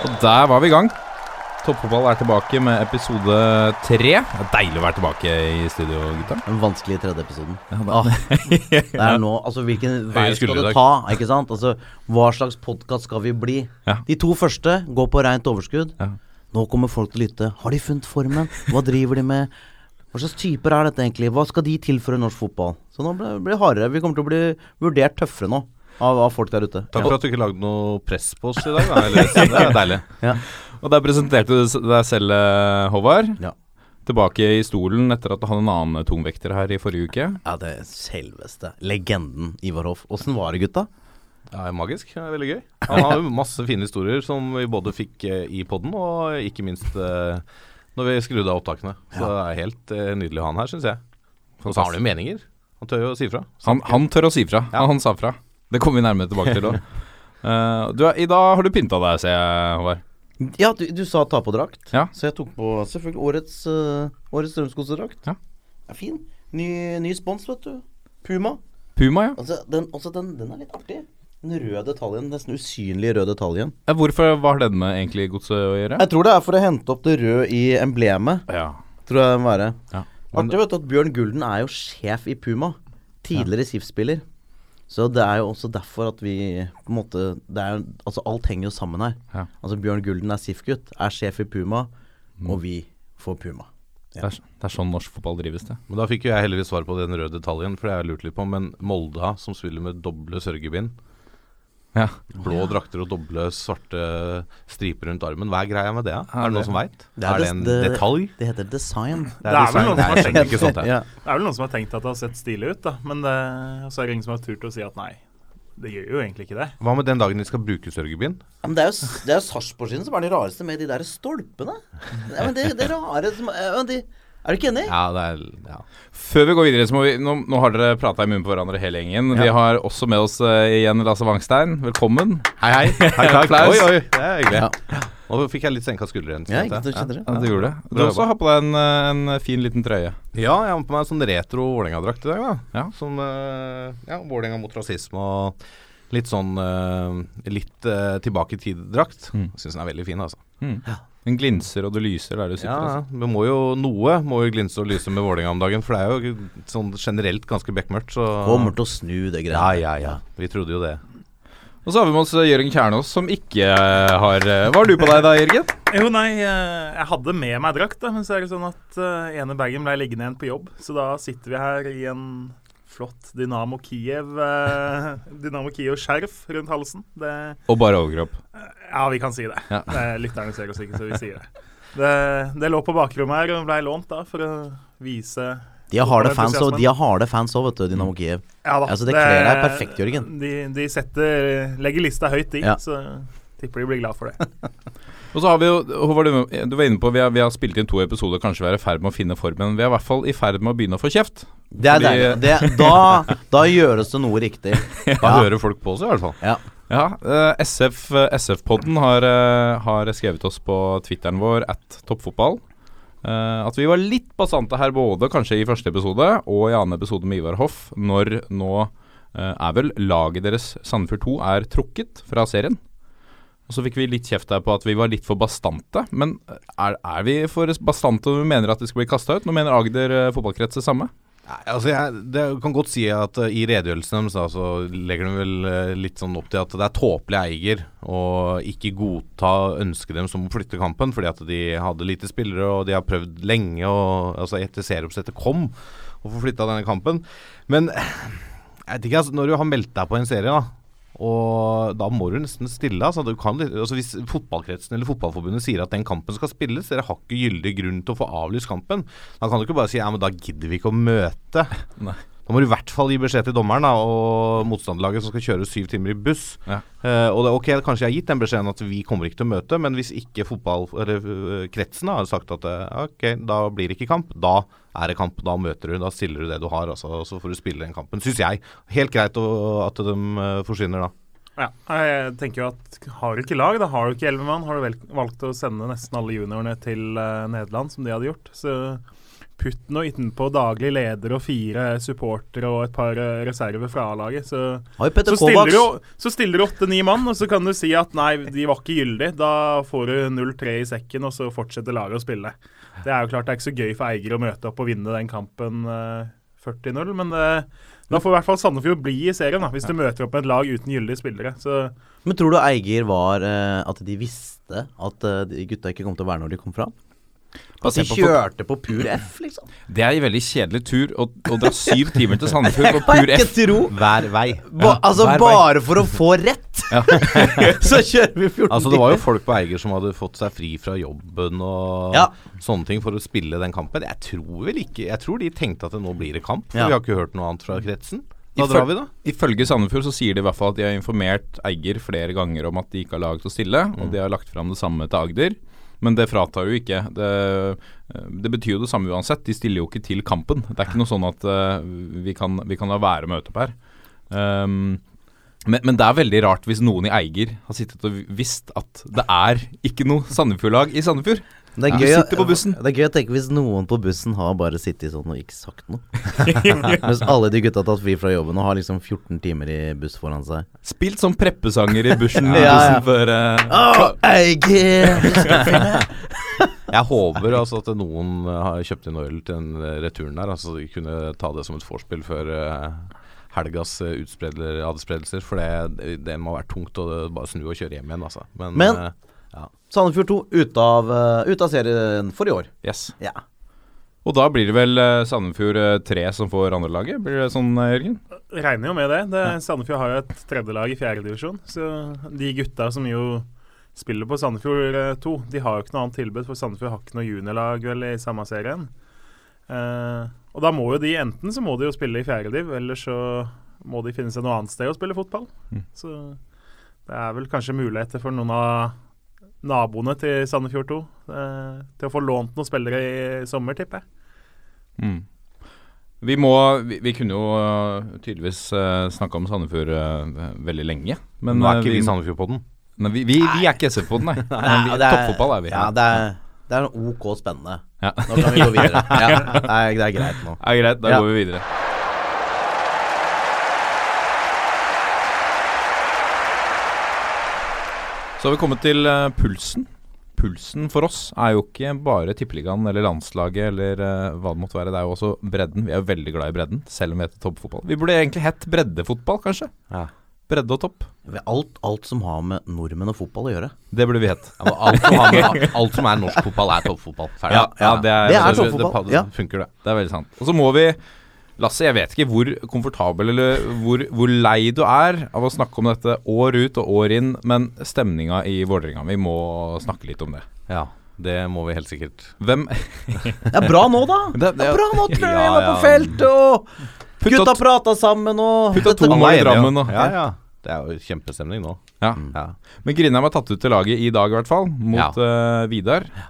Og der var vi i gang. Toppfotball er tilbake med episode tre. Det er deilig å være tilbake i studio, gutta. Den vanskelige tredje episoden. Ja, Ah, det er nå, altså Hvilken vei skal du ta? ikke sant? Altså, Hva slags podkast skal vi bli? Ja. De to første går på rent overskudd. Ja. Nå kommer folk til å lytte. Har de funnet formen? Hva driver de med? Hva slags typer er dette egentlig? Hva skal de tilføre norsk fotball? Så nå blir det hardere. Vi kommer til å bli vurdert tøffere nå av, av folk der ute. Takk for at du ikke lagde noe press på oss i dag. Da. Det er deilig. Og der presenterte du deg selv, eh, Håvard. Ja. Tilbake i stolen etter at du hadde en annen tungvekter her i forrige uke. Ja, det er selveste legenden Ivar Hoff. Åssen var det, gutta? Ja, magisk. Det er veldig gøy. Han har jo masse fine historier som vi både fikk eh, i poden, og ikke minst eh, når vi skrudde av opptakene. Så det er helt eh, nydelig å ha han her, syns jeg. Og så har han jo meninger. Han tør jo å si fra. Han, han tør å si fra. Ja. Han sa fra. Det kommer vi nærmere tilbake til òg. du, er- I dag har du pynta deg, ser jeg, Håvard. Ja, du, du sa ta på drakt. Ja. Så jeg tok på selvfølgelig årets, uh, årets Strømskosedrakt. Ja. Ja, fin. Ny, ny spons, vet du. Puma. Puma, ja. Altså, den, også den, den er litt artig. Den røde detaljen. Nesten usynlige røde detaljen. ja. Hvorfor hva har den med egentlig godset å gjøre? Jeg tror det er for å hente opp det røde i emblemet. Ja. Tror jeg det må være. Ja. Artig vet du at Bjørn Gulden er jo sjef i Puma. Tidligere SIF-spiller. Så det er jo også derfor at vi på en måte det er, Altså alt henger jo sammen her. Ja. Altså Bjørn Gulden er SIF-gutt, er sjef i Puma, Mm. og vi får Puma. Det, er, det er sånn norsk fotball drives, det. Men da fikk jo jeg heldigvis svar på den røde detaljen, for det har jeg lurt litt på. Men Molda, som spiller med doble sørgebind, Ja. blå drakter og doble svarte striper rundt armen, hva er greia med det? Er det det- noen som veit? Er Er det en det- detalj? Det heter design. Det Det er vel noen som har tenkt- ikke sånt, jeg. Ja. Det er vel noen som har tenkt at det har sett stilig ut, da. Men det, så er det ingen som har turt å si at nei, det gjør jo egentlig ikke det. Hva med den dagen de skal bruke sørgebyen? Ja, Men det er jo, det er jo Sarpsborg sin som er de rareste med de der stolpene. Ja, men det, det rare som ja, de, Er du ikke enig? Ja, det er ja. Før vi går videre, så må vi Nå, nå har dere prata i munnen på hverandre hele gjengen. Vi har også med oss uh, igjen Lasse Wangstein. Velkommen. Hei, hei. hei takk. Applaus. Oi, oi. Det er hyggelig. Ja. Nå fikk jeg litt senka skulderen. Ja, ikke jeg. du? Ja, du gjorde det. Du har også har på deg en, eh, en fin liten trøye. Ja, jeg har på meg en sånn retro Vålerenga-drakt i dag, da. Ja. Som uh, ja, Vålerenga mot rasisme og litt sånn uh, litt uh, tilbake i tid-drakt. Mm. Syns den er veldig fin, altså. Mm. Den glinser og det lyser der du sitter. Ja, altså. men må jo noe må jo glinse og lyse med Vålerenga om dagen, for det er jo sånn generelt ganske bekmørkt, så Kommer til å snu det Ja, greiene. ja, ja. Vi trodde jo det. Og så har vi med oss eh, Jørgen Kjernås, som ikke eh, har eh, Hva har du på deg da, Jørgen? Jo, nei, jeg hadde med meg drakt, da, men så er det sånn at ene bagen ble liggende igjen på jobb. Så da sitter vi her i en flott Dynamo Kiev uh, Dynamo Kiev-skjerf rundt halsen. Det, Og bare overkropp. ja, vi kan si det. Ja. det. Lytterne ser oss ikke, så vi sier det. Det, det lå på bakrommet her og ble lånt da for å vise De har harde fans òg, har fans vet du. Dynamo Kiev. Ja da. Altså, det kler deg perfekt, Jørgen. De, de setter Legger lista høyt, de. Ja. Så tipper de blir glad for det. Og så har vi jo Håvard, du, du var inne på vi har, vi har spilt inn to episoder, kanskje vi er i ferd med å finne formen. Vi er i hvert fall i ferd med å begynne å få kjeft. Det er Fordi- deilig. Det, da, da gjøres det noe riktig. Da hører folk på oss, i hvert fall. Ja. Ja, uh, SF, eh, SF-podden har, uh, har skrevet oss på Twitteren vår at toppfotball. eh, at vi var litt basante her både kanskje i første episode og i annen episode med Ivar Hoff, når nå eh, er vel laget deres Sandefjord 2 er trukket fra serien. Og så fikk vi litt kjeft der på at vi var litt for bastante. Men er, er vi for bastante når vi mener at vi skal bli kasta ut? Nå mener Agder eh, fotballkrets det samme. Nei, altså jeg det kan godt si at uh, i redegjørelsen deres så legger de vel uh, litt sånn opp til at det er tåpelig eier å ikke godta ønsket deres om å flytte kampen, fordi at de hadde lite spillere og de har prøvd lenge, og, altså etter serieoppsettet kom, å få flytta denne kampen. Men jeg vet ikke, altså, når du har meldt deg på en serie, da og da må du nesten stille. Altså, du kan, altså Hvis fotballkretsen eller fotballforbundet sier at den kampen skal spilles, dere har ikke gyldig grunn til å få avlyst kampen, da kan du ikke bare si ja, men da gidder vi ikke å møte. Nei. Da må du i hvert fall gi beskjed til dommeren da, og motstanderlaget som skal kjøre syv timer i buss. Ja. Eh, og det, ok, kanskje jeg har gitt den beskjeden at vi kommer ikke til å møte, men hvis ikke fotball, eller, øh, kretsen da, har sagt at eh, ok, da blir det ikke kamp, da er det kamp. Da møter du, da stiller du det du har, altså, og så får du spille den kampen. Syns jeg. Helt greit å, at de eh, forsvinner da. Ja, jeg tenker jo at har du ikke lag, da har du ikke elleve mann, har du vel valgt å sende nesten alle juniorene til uh, Nederland, som de hadde gjort. Så putt noe utenpå daglig leder og fire supportere og et par eh, reserver fra A-laget. Så stiller du så stiller du åtte-ni mann, og så kan du si at nei, de var ikke gyldige. Da får du 0-3 i sekken, og så fortsetter laget å spille. Det er jo klart det er ikke så gøy for Eiger å møte opp og vinne den kampen eh, 40-0, men eh, da får i hvert fall Sandefjord bli i serien, da, hvis du møter opp med et lag uten gyldige spillere. Så Men tror du Eiger var eh, At de visste at eh, de gutta ikke kom til å være når de kom fram? At de kjørte på pur F, liksom? Det er en veldig kjedelig tur å, å dra syv timer til Sandefjord på pur F. tro! Hver vei. Ba, altså hver vei. bare for å få rett, Ja. så kjører vi 14 Altså Det var jo folk på Eiger som hadde fått seg fri fra jobben og Ja. sånne ting for å spille den kampen. Jeg tror vel ikke Jeg tror de tenkte at det nå blir det kamp, for Ja. vi har ikke hørt noe annet fra kretsen. Da drar vi, da. Ifølge Sandefjord så sier de i hvert fall at de har informert Eiger flere ganger om at de ikke har lag til å stille, og de har lagt fram det samme til Agder. Men det fratar jo ikke. Det, det betyr jo det samme uansett. De stiller jo ikke til kampen. Det er ikke noe sånn at uh, vi, kan, vi kan la være å møte opp her. Um, men, men det er veldig rart hvis noen i Eiger har sittet og visst at det er ikke noe Sandefjord-lag i Sandefjord. Det er, Ja. gøy, sitter på bussen. det er gøy å tenke hvis noen på bussen har bare sittet sånn og ikke sagt noe. Mens alle de gutta har tatt fri fra jobben og har liksom 14 timer i buss foran seg. Spilt som preppesanger i bussen, Ja, ja. bussen før uh... oh, jeg, Jeg håper altså at noen eh, har kjøpt inn øl til den eh, returen der. Altså de kunne ta det som et vorspiel før uh helgas adspredelser. For det, det må være tungt å eh, bare snu og kjøre hjem igjen, altså. Men, Men- eh, ja. Sandefjord 2 ut av, ut av serien for i år. Yes. Ja. Og da blir det vel eh, Sandefjord 3 som får andrelaget? Blir det sånn, eh, Jørgen? regner jo med det. det Sandefjord har jo et tredjelag i fjerdedivisjon, så de gutta som jo spiller på Sandefjord eh, 2, de har jo ikke noe annet tilbud, for Sandefjord har ikke noe juniorlag vel i samme serien. Eh, og da må jo de enten så må de jo spille i fjerdediv, eller så må de finne seg noe annet sted å spille fotball. Mm. Så det er vel kanskje muligheter for noen av naboene til Sandefjord 2 eh, til å få lånt noen spillere i sommer, tipper jeg. Mm. Vi må Vi, vi kunne jo uh, tydeligvis uh, snakka om Sandefjord uh, veldig lenge. Men Nå er eh, ikke vi Sandefjord på den. Nei, vi, vi, vi er ikke SF-poden, nei. nei, vi, det er- toppfotball er vi. Ja, det er, det er ok spennende. Ja. Nå kan vi gå videre. Ja, det, er, det er greit nå. Ja, greit, da Ja. går vi videre. Så har vi kommet til eh, pulsen. Pulsen for oss er jo ikke bare Tippeligaen eller landslaget eller eh, hva det måtte være. Det er jo også bredden. Vi er jo veldig glad i bredden, selv om vi heter toppfotball. Vi burde egentlig hett breddefotball, kanskje. Ja. Bredde og topp. Alt, alt som har med nordmenn og fotball å gjøre. Det burde vi hett. Ja, alt, som med, alt som er norsk fotball, er toppfotball. Ferdig. Ja, ja, det er, Det er toppfotball, Det, det, det funker, det. Det er veldig sant. Og så må vi Lasse, jeg vet ikke hvor komfortabel eller hvor, hvor lei du er av å snakke om dette år ut og år inn, men stemninga i Vålerenga, vi må snakke litt om det. Ja, det må vi helt sikkert. Hvem Det er bra nå, da! Det- Det er bra nå, Trøyen Ja, er på feltet, og Putta gutta prata sammen, og Putta to mål i Drammen og Ja, ja. Det er jo kjempestemning nå. Ja. Ja. Men Grindheim er tatt ut til laget i dag, i hvert fall, mot Ja. eh, Vidar. Ehm,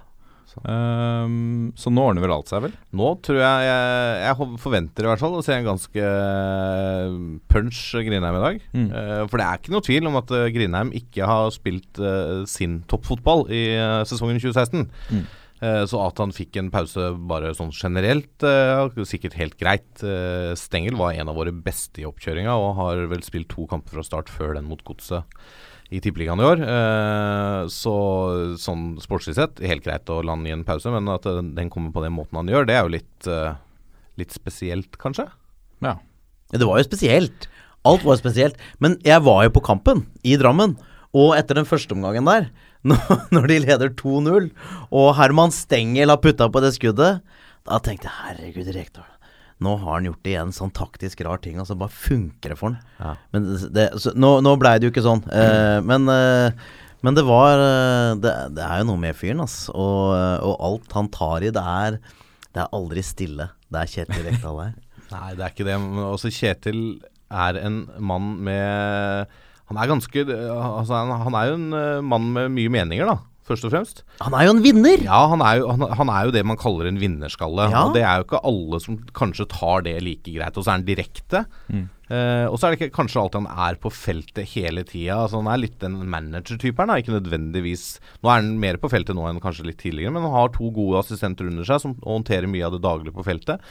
så nå ordner vel alt seg, vel? Nå tror jeg, jeg Jeg forventer i hvert fall å se en ganske eh, punch Grindheim i dag. Mm. Uh, for det er ikke noe tvil om at eh, Grindheim ikke har spilt uh, sin toppfotball i sesongen 2016. Mm. Så at han fikk en pause bare sånn generelt, sikkert helt greit. Stengel var en av våre beste i oppkjøringa og har vel spilt to kamper fra start før den mot Godset i Tippeligaen i år. Eh, så sånn sportslig sett, helt greit å lande i en pause, men at den kommer på den måten han gjør, det er jo litt, eh, litt spesielt, kanskje. Ja. Det var jo spesielt. Alt var spesielt. Men jeg var jo på kampen i Drammen. Og etter den første omgangen der, når, når de leder 2-0, og Herman Stengel har putta på det skuddet, da tenkte jeg herregud, Rekdal. Nå har han gjort igjen sånn taktisk rar ting, og så bare funker det for han. Ja. Men det, så, nå, nå blei det jo ikke sånn. Eh, men, eh, men det var eh, det, det er jo noe med fyren, ass. Og, eh, og alt han tar i, det er, det er aldri stille. Det er Kjetil Rekdal her. Nei, det er ikke det. Men også Kjetil er en mann med Han er ganske altså han, er jo en eh, mann med mye meninger, da, først og fremst. Han er jo en vinner! Ja, han er jo, han, han er jo det man kaller en vinnerskalle. Ja. Og det er jo ikke alle som kanskje tar det like greit. Og så er han direkte. Mm. Eh, og så er det ikke kanskje alltid han er på feltet hele tida. Altså, han er litt den manager-typen. Ikke nødvendigvis Nå er han mer på feltet nå enn kanskje litt tidligere, men han har to gode assistenter under seg som håndterer mye av det daglige på feltet.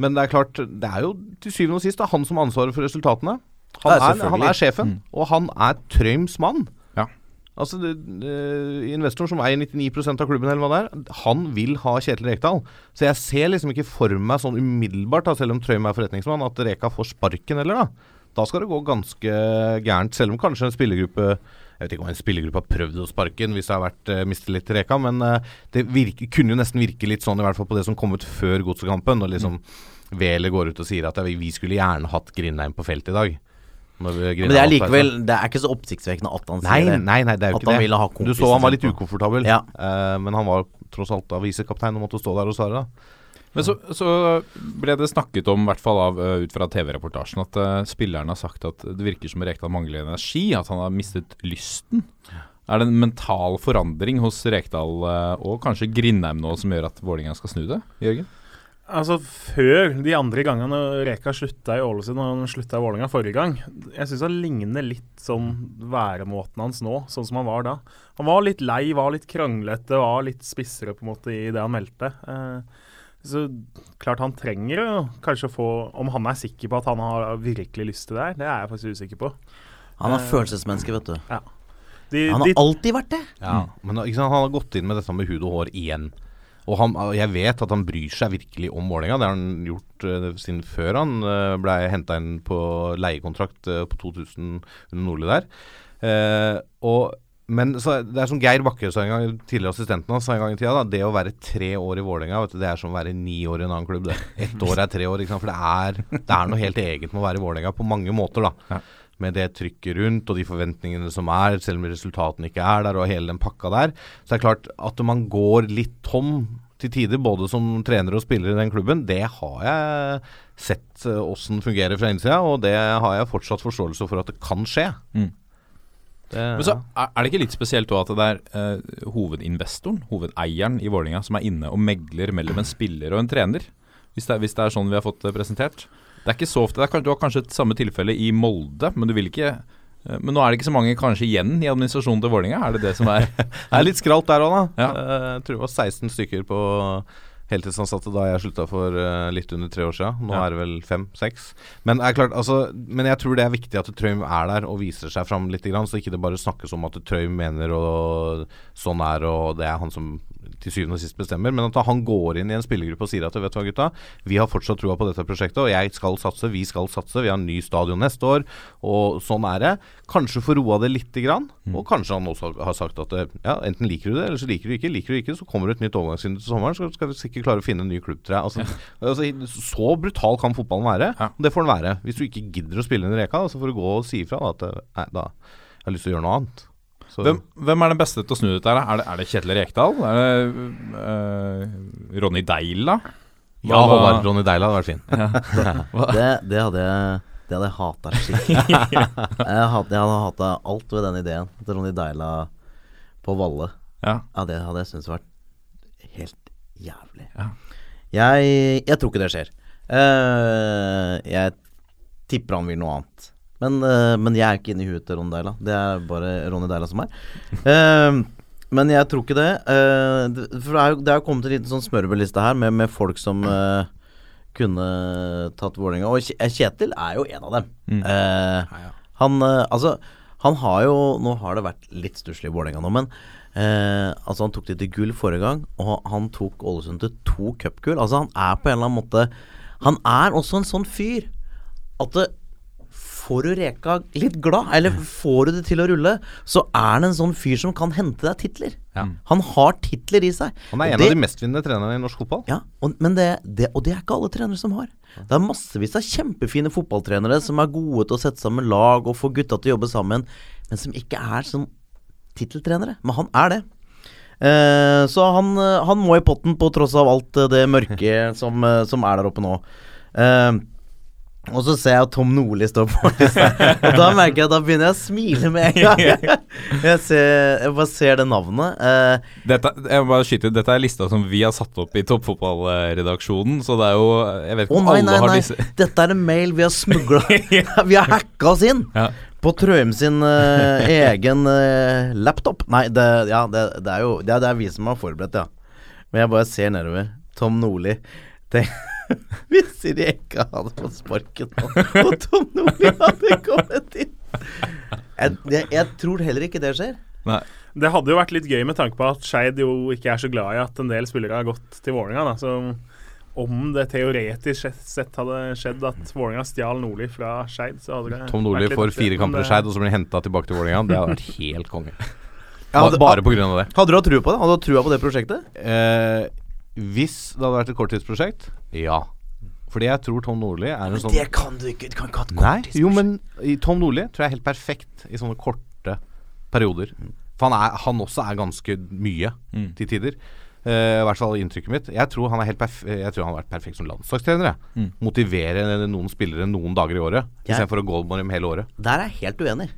Men det er klart, det er jo til syvende og sist da, han som har ansvaret for resultatene. Han er, han er sjefen, og han er Trøims mann. Altså, det, det, Investoren som eier 99% av klubben, eller hva det er, han vil ha Kjetil Rekdal. Så jeg ser liksom ikke for meg sånn umiddelbart, da, selv om Trøim er forretningsmann, at Reka får sparken heller, da. Da skal det gå ganske gærent, selv om kanskje en spillergruppe jeg vet ikke om en spillergruppe har prøvd å sparke den hvis det har vært uh, mistillit til Reka, men uh, det virke, kunne jo nesten virke litt sånn, i hvert fall på det som kom ut før godsekampen, når liksom Vele går ut og sier at vi, skulle gjerne hatt Grindheim på felt i dag. Når vi- Men det er likevel Det er ikke så oppsiktsvekkende at han Nei, sier det. nei, nei, det er jo At ikke han det. ville ha Du så han var litt ukomfortabel, Ja. uh, men han var tross alt da visekaptein og måtte stå der og svare. da Men så, så ble det snakket om, i hvert fall av, eh, ut fra TV-reportasjen, at uh, spilleren har sagt at det virker som Rekdal mangler energi, at han har mistet lysten. Er det en mental forandring hos Rekdal uh, og kanskje Grindheim nå som gjør at Vålerenga skal snu det, Jørgen? Altså Før de andre gangene Reka slutta i Ålesund og han slutta i Vålerenga forrige gang Jeg syns han ligner litt sånn væremåten hans nå, sånn som han var da. Han var litt lei, var litt kranglete, var litt spissere på en måte i det han meldte. Eh, så klart han trenger jo kanskje å få Om han er sikker på at han har virkelig lyst til det her, det er jeg faktisk usikker på. Han er Eh, følelsesmenneske, vet du. De, Han de, har alltid vært det. Ja, Men ikke sant, han har gått inn med dette med hud og hår igjen. Og han, jeg vet at han bryr seg virkelig om Vålerenga. Det har han gjort uh, siden før han uh, ble henta inn på leiekontrakt uh, på 2000 under Nordli der. Og, men så, det er som Geir Bakke sa en gang, tidligere assistenten hans sa en gang i tida, da, det å være tre år i Vålerenga, det er som å være ni år i en annen klubb. Det. Ett år er tre år, for det er, det er noe helt eget med å være i Vålerenga på mange måter. da Ja. Med det trykket rundt og de forventningene som er, selv om resultatene ikke er der, og hele den pakka der. Så det er klart at man går litt tom til tider, både som trener og spiller i den klubben, det har jeg sett eh, åssen fungerer fra innsida, og det har jeg fortsatt forståelse for at det kan skje. Mm. Det, Men så er det ikke litt spesielt at det er eh, hovedinvestoren, hovedeieren i Vålerenga, som er inne og megler mellom en spiller og en trener? Hvis det, er, hvis det er sånn vi har fått det presentert. Det er ikke så ofte. Det er, du har kanskje et samme tilfelle i Molde, men du vil ikke eh, Men nå er det ikke så mange kanskje igjen i administrasjonen til Vålerenga? Er det det som er Det er litt skralt der òg, da. Ja. Eh, jeg tror det var 16 stykker på heltidsansatte da jeg slutta for eh, litt under tre år siden. Nå Ja. er det vel fem-seks. Men, altså, men jeg tror det er viktig at Trøim er der og viser seg fram litt, så ikke det bare snakkes om at Trøim mener og sånn er, og det er han som til syvende og sist bestemmer. Men at han går inn i en spillergruppe og sier at vet du hva gutta, vi har fortsatt trua på dette prosjektet, og jeg skal satse, vi skal satse, vi har en ny stadion neste år, og sånn er det. Kanskje få roa det lite grann, og kanskje han også har sagt at eh, ja, enten liker du det, eller så liker du ikke. Liker du ikke, så kommer det et nytt overgangsvindu til sommeren, så skal vi sikkert klare å finne en ny klubb til deg. Altså, altså, så brutal kan fotballen være. Og Det får den være. Hvis du ikke gidder å spille under reka, så får du gå og si ifra at eh, nei, da jeg har lyst til å gjøre noe annet. Så, hvem, hvem er den beste til å snu dette? her? Er det, er det Kjetil Rekdal? Er det uh, Ronny Deila? ja, Hva- Håvard Ronny Deila hadde vært fin. Det, det hadde jeg Det hadde jeg hata skikkelig. jeg, jeg hadde hata alt ved den ideen til Ronny Deila på Valle. Ja. Ja, det hadde jeg syntes vært helt jævlig. Ja. Jeg, jeg tror ikke det skjer. Uh, jeg tipper han vil noe annet. Men, eh, men jeg er ikke inne i huet til Ronny Deila. Det er bare Ronny Deila som er. uh, men jeg tror ikke det. Uh, for det er jo det er jo kommet en liten sånn smørbrødliste her med, med folk som uh, kunne tatt Vålerenga. Og Kjetil er jo en av dem. Mm. Eh, han eh, Altså, han har jo Nå har det vært litt stusslig i Vålerenga nå, men eh, Altså, han tok det til gull forrige gang, og han tok Ålesund til to cupgull. Altså, han er på en eller annen måte Han er også en sånn fyr at det, Får du Reka litt glad, eller får du det til å rulle, så er han en sånn fyr som kan hente deg titler. Ja. Han har titler i seg. Han er en det- av de mestvinnende trenerne i norsk fotball. ja, og, men det, det, og det er ikke alle trenere som har. Det er massevis av kjempefine fotballtrenere som er gode til å sette sammen lag og få gutta til å jobbe sammen, men som ikke er sånn titteltrenere. Men han er det. Eh, så han, eh, han må i potten på tross av alt eh, det mørke som, eh, som er der oppe nå. Eh, Og så ser jeg at Tom Nordli står på lista, og da merker jeg at da begynner jeg å smile med en gang. Jeg, ser, jeg bare ser det navnet. Uh, Dette, jeg må bare skyte ut, dette er lista som vi har satt opp i toppfotballredaksjonen, så det er jo Jeg vet ikke om alle nei, har nei. disse Dette er en mail vi har smugla Vi har hacka oss inn Ja. på Trøim sin uh, egen uh, laptop. Nei, det, ja, det, det er jo det er, det er vi som har forberedt, ja. Men jeg bare ser nedover. Tom Nordli. Tenk Hvis Reka hadde fått sparken nå, og Tom Nordli hadde kommet inn jeg, jeg, jeg tror heller ikke det skjer. Nei. Det hadde jo vært litt gøy med tanke på at Skeid jo ikke er så glad i at en del spillere har gått til Vålerenga. da, Så om det teoretisk sett- hadde skjedd at Vålerenga stjal Nordli fra Skeid, så hadde det Tom Nordli får fire kamper i Skeid, og så blir han henta tilbake til Vålerenga. Det hadde vært helt konge. Ja, hadde- Bare pga. det. Hadde du hatt trua på det? Hadde du hatt trua på det prosjektet? Eh, hvis det hadde vært et korttidsprosjekt, ja. Fordi jeg tror Tom Nordli er en sånn kan du ikke. Du kan ikke ha et Nei, jo, men Tom Nordli tror jeg er helt perfekt i sånne korte perioder. For han, er, han også er ganske mye Mm. til tider. Uh, I hvert fall inntrykket mitt. Jeg tror han er helt perf Jeg tror han har vært perfekt som landslagstrener. Mm. Motivere noen spillere noen dager i året, istedenfor å gå med dem hele året. Der er jeg helt uenig.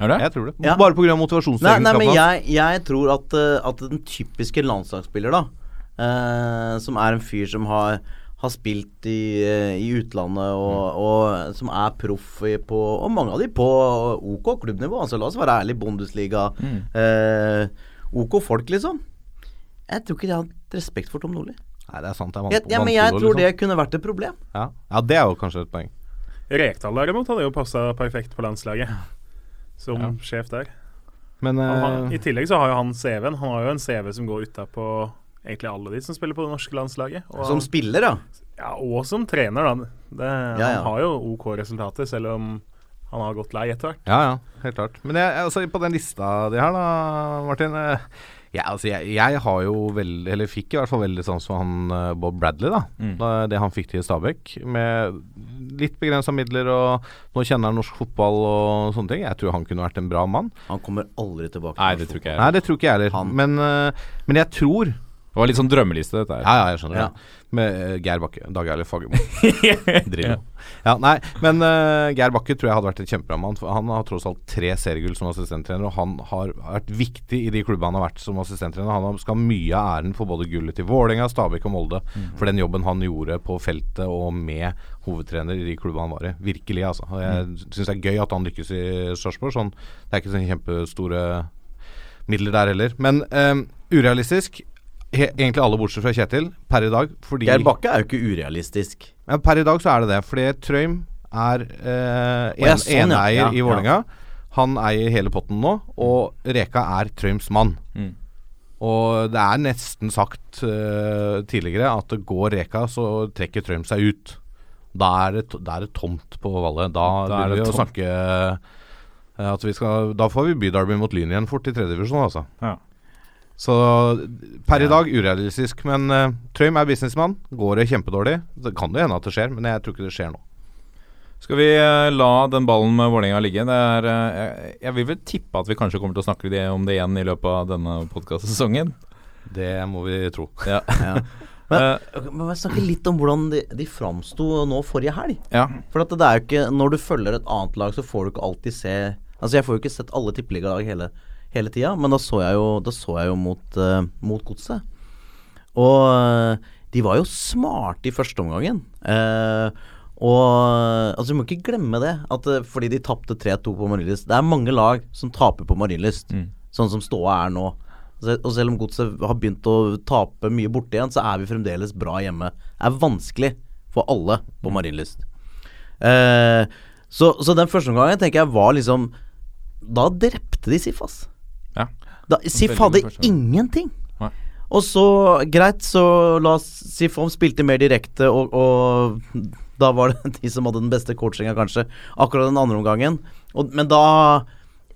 Er det? Jeg tror det. Ja. Bare pga. Nei, nei, men motivasjonsegenskapene jeg, jeg tror at, eh, at den typiske landslagsspiller, da, eh, som er en fyr som har, har spilt i, eh, i utlandet og, og som er proff på Og mange av de på OK klubbnivå. Altså, la oss være ærlige, Bundesliga. Mm. Eh, OK folk, liksom. Jeg tror ikke de har hatt respekt for Tom Nordli. Nei, det er sant. Det er Jeg, vant- ja, men jeg tror liksom. det kunne vært et problem. ja. ja, det er jo kanskje et poeng. Rekdal derimot hadde jo passa perfekt på landslaget som Ja. sjef der. Men Han, har- eh, I tillegg så har jo han CV-en. Han har jo en CV som går utapå egentlig alle de som spiller på det norske landslaget. Og, Som spiller, da? ja, og som trener, da. Det, Ja, ja. Han har jo OK resultater, selv om han har gått lei etter hvert. Ja, ja, helt klart. Men jeg, altså, på den lista di her, da, Martin. eh, Ja, altså, jeg, jeg har jo veldig Eller fikk i hvert fall veldig sans for han eh, Bob Bradley, da. Mm. da. Det han fikk til i Stabæk. Med litt begrensa midler, og nå kjenner han norsk fotball og sånne ting. Jeg tror han kunne vært en bra mann. Han kommer aldri tilbake. til Nei, det tror ikke jeg. Nei, det tror ikke jeg heller. Men, eh, men jeg tror Det var litt sånn drømmeliste, dette her. Ja, ja, jeg skjønner Ja. det. Med uh, Geir Bakke. Dag Eilif Fagermo. Drillo. Ja, nei, men uh, Geir Bakke tror jeg hadde vært et kjempebra mann. Han har tross alt tre seriegull som assistenttrener, og han har vært viktig i de klubbene han har vært som assistenttrener. Han skal ha mye av æren for både gullet til Vålerenga, Stabæk og Molde for den jobben han gjorde på feltet og med hovedtrener i de klubbene han var i. Virkelig, altså. Og jeg syns det er gøy at han lykkes i Sarpsborg. Sånn, det er ikke sånn kjempestore midler der heller. Men eh, urealistisk. He, egentlig alle bortsett fra Kjetil, per i dag. Fordi Geir Bakke er jo ikke urealistisk. ja, per i dag så er det det. Fordi Trøim er eh, en, sånn, eneeier Ja, i Vålerenga. Han eier hele potten nå, og Reka er Trøims mann. Mm. Og det er nesten sagt uh, tidligere at det går Reka, så trekker Trøim seg ut. Da er det, da er det tomt på Valle. Da, Da er det å snakke uh, at vi skal, Da får vi byderby mot Lyn igjen fort i tredje divisjon, altså. Ja. Så per i dag urealistisk. Men uh, Trøim er businessmann. Går det kjempedårlig? Det kan jo hende at det skjer, men jeg tror ikke det skjer nå. Skal vi eh, la den ballen med Vålerenga ligge? Det er, eh, jeg, jeg vil vel tippe at vi kanskje kommer til å snakke om det igjen i løpet av denne podkastsesongen. Det må vi tro. Ja. Ja. Men, men jeg snakker litt om hvordan de, de framsto nå forrige helg. ja. For at det er jo ikke Når du følger et annet lag, så får du ikke alltid se Altså Jeg får jo ikke sett alle tippeligalag hele, hele tida, men da så jeg jo, så jeg jo mot, uh, mot Godset. Og eh, de var jo smarte i første omgangen. Uh, og altså Du må ikke glemme det, at fordi de tapte 3-2 på Marienlyst Det er mange lag som taper på Marienlyst, Mm. sånn som ståa er nå. Og selv om Godset har begynt å tape mye borte igjen, så er vi fremdeles bra hjemme. Det er vanskelig for alle på Marienlyst. Eh, så, så den første omgangen tenker jeg var liksom Da drepte de Sif, ass. Ja. Da, Sif fader ingenting. Nei. Og så, greit, så la Sif Fom spilte mer direkte, og, og da var det de som hadde den beste coachinga, kanskje, akkurat den andre omgangen. Og, men da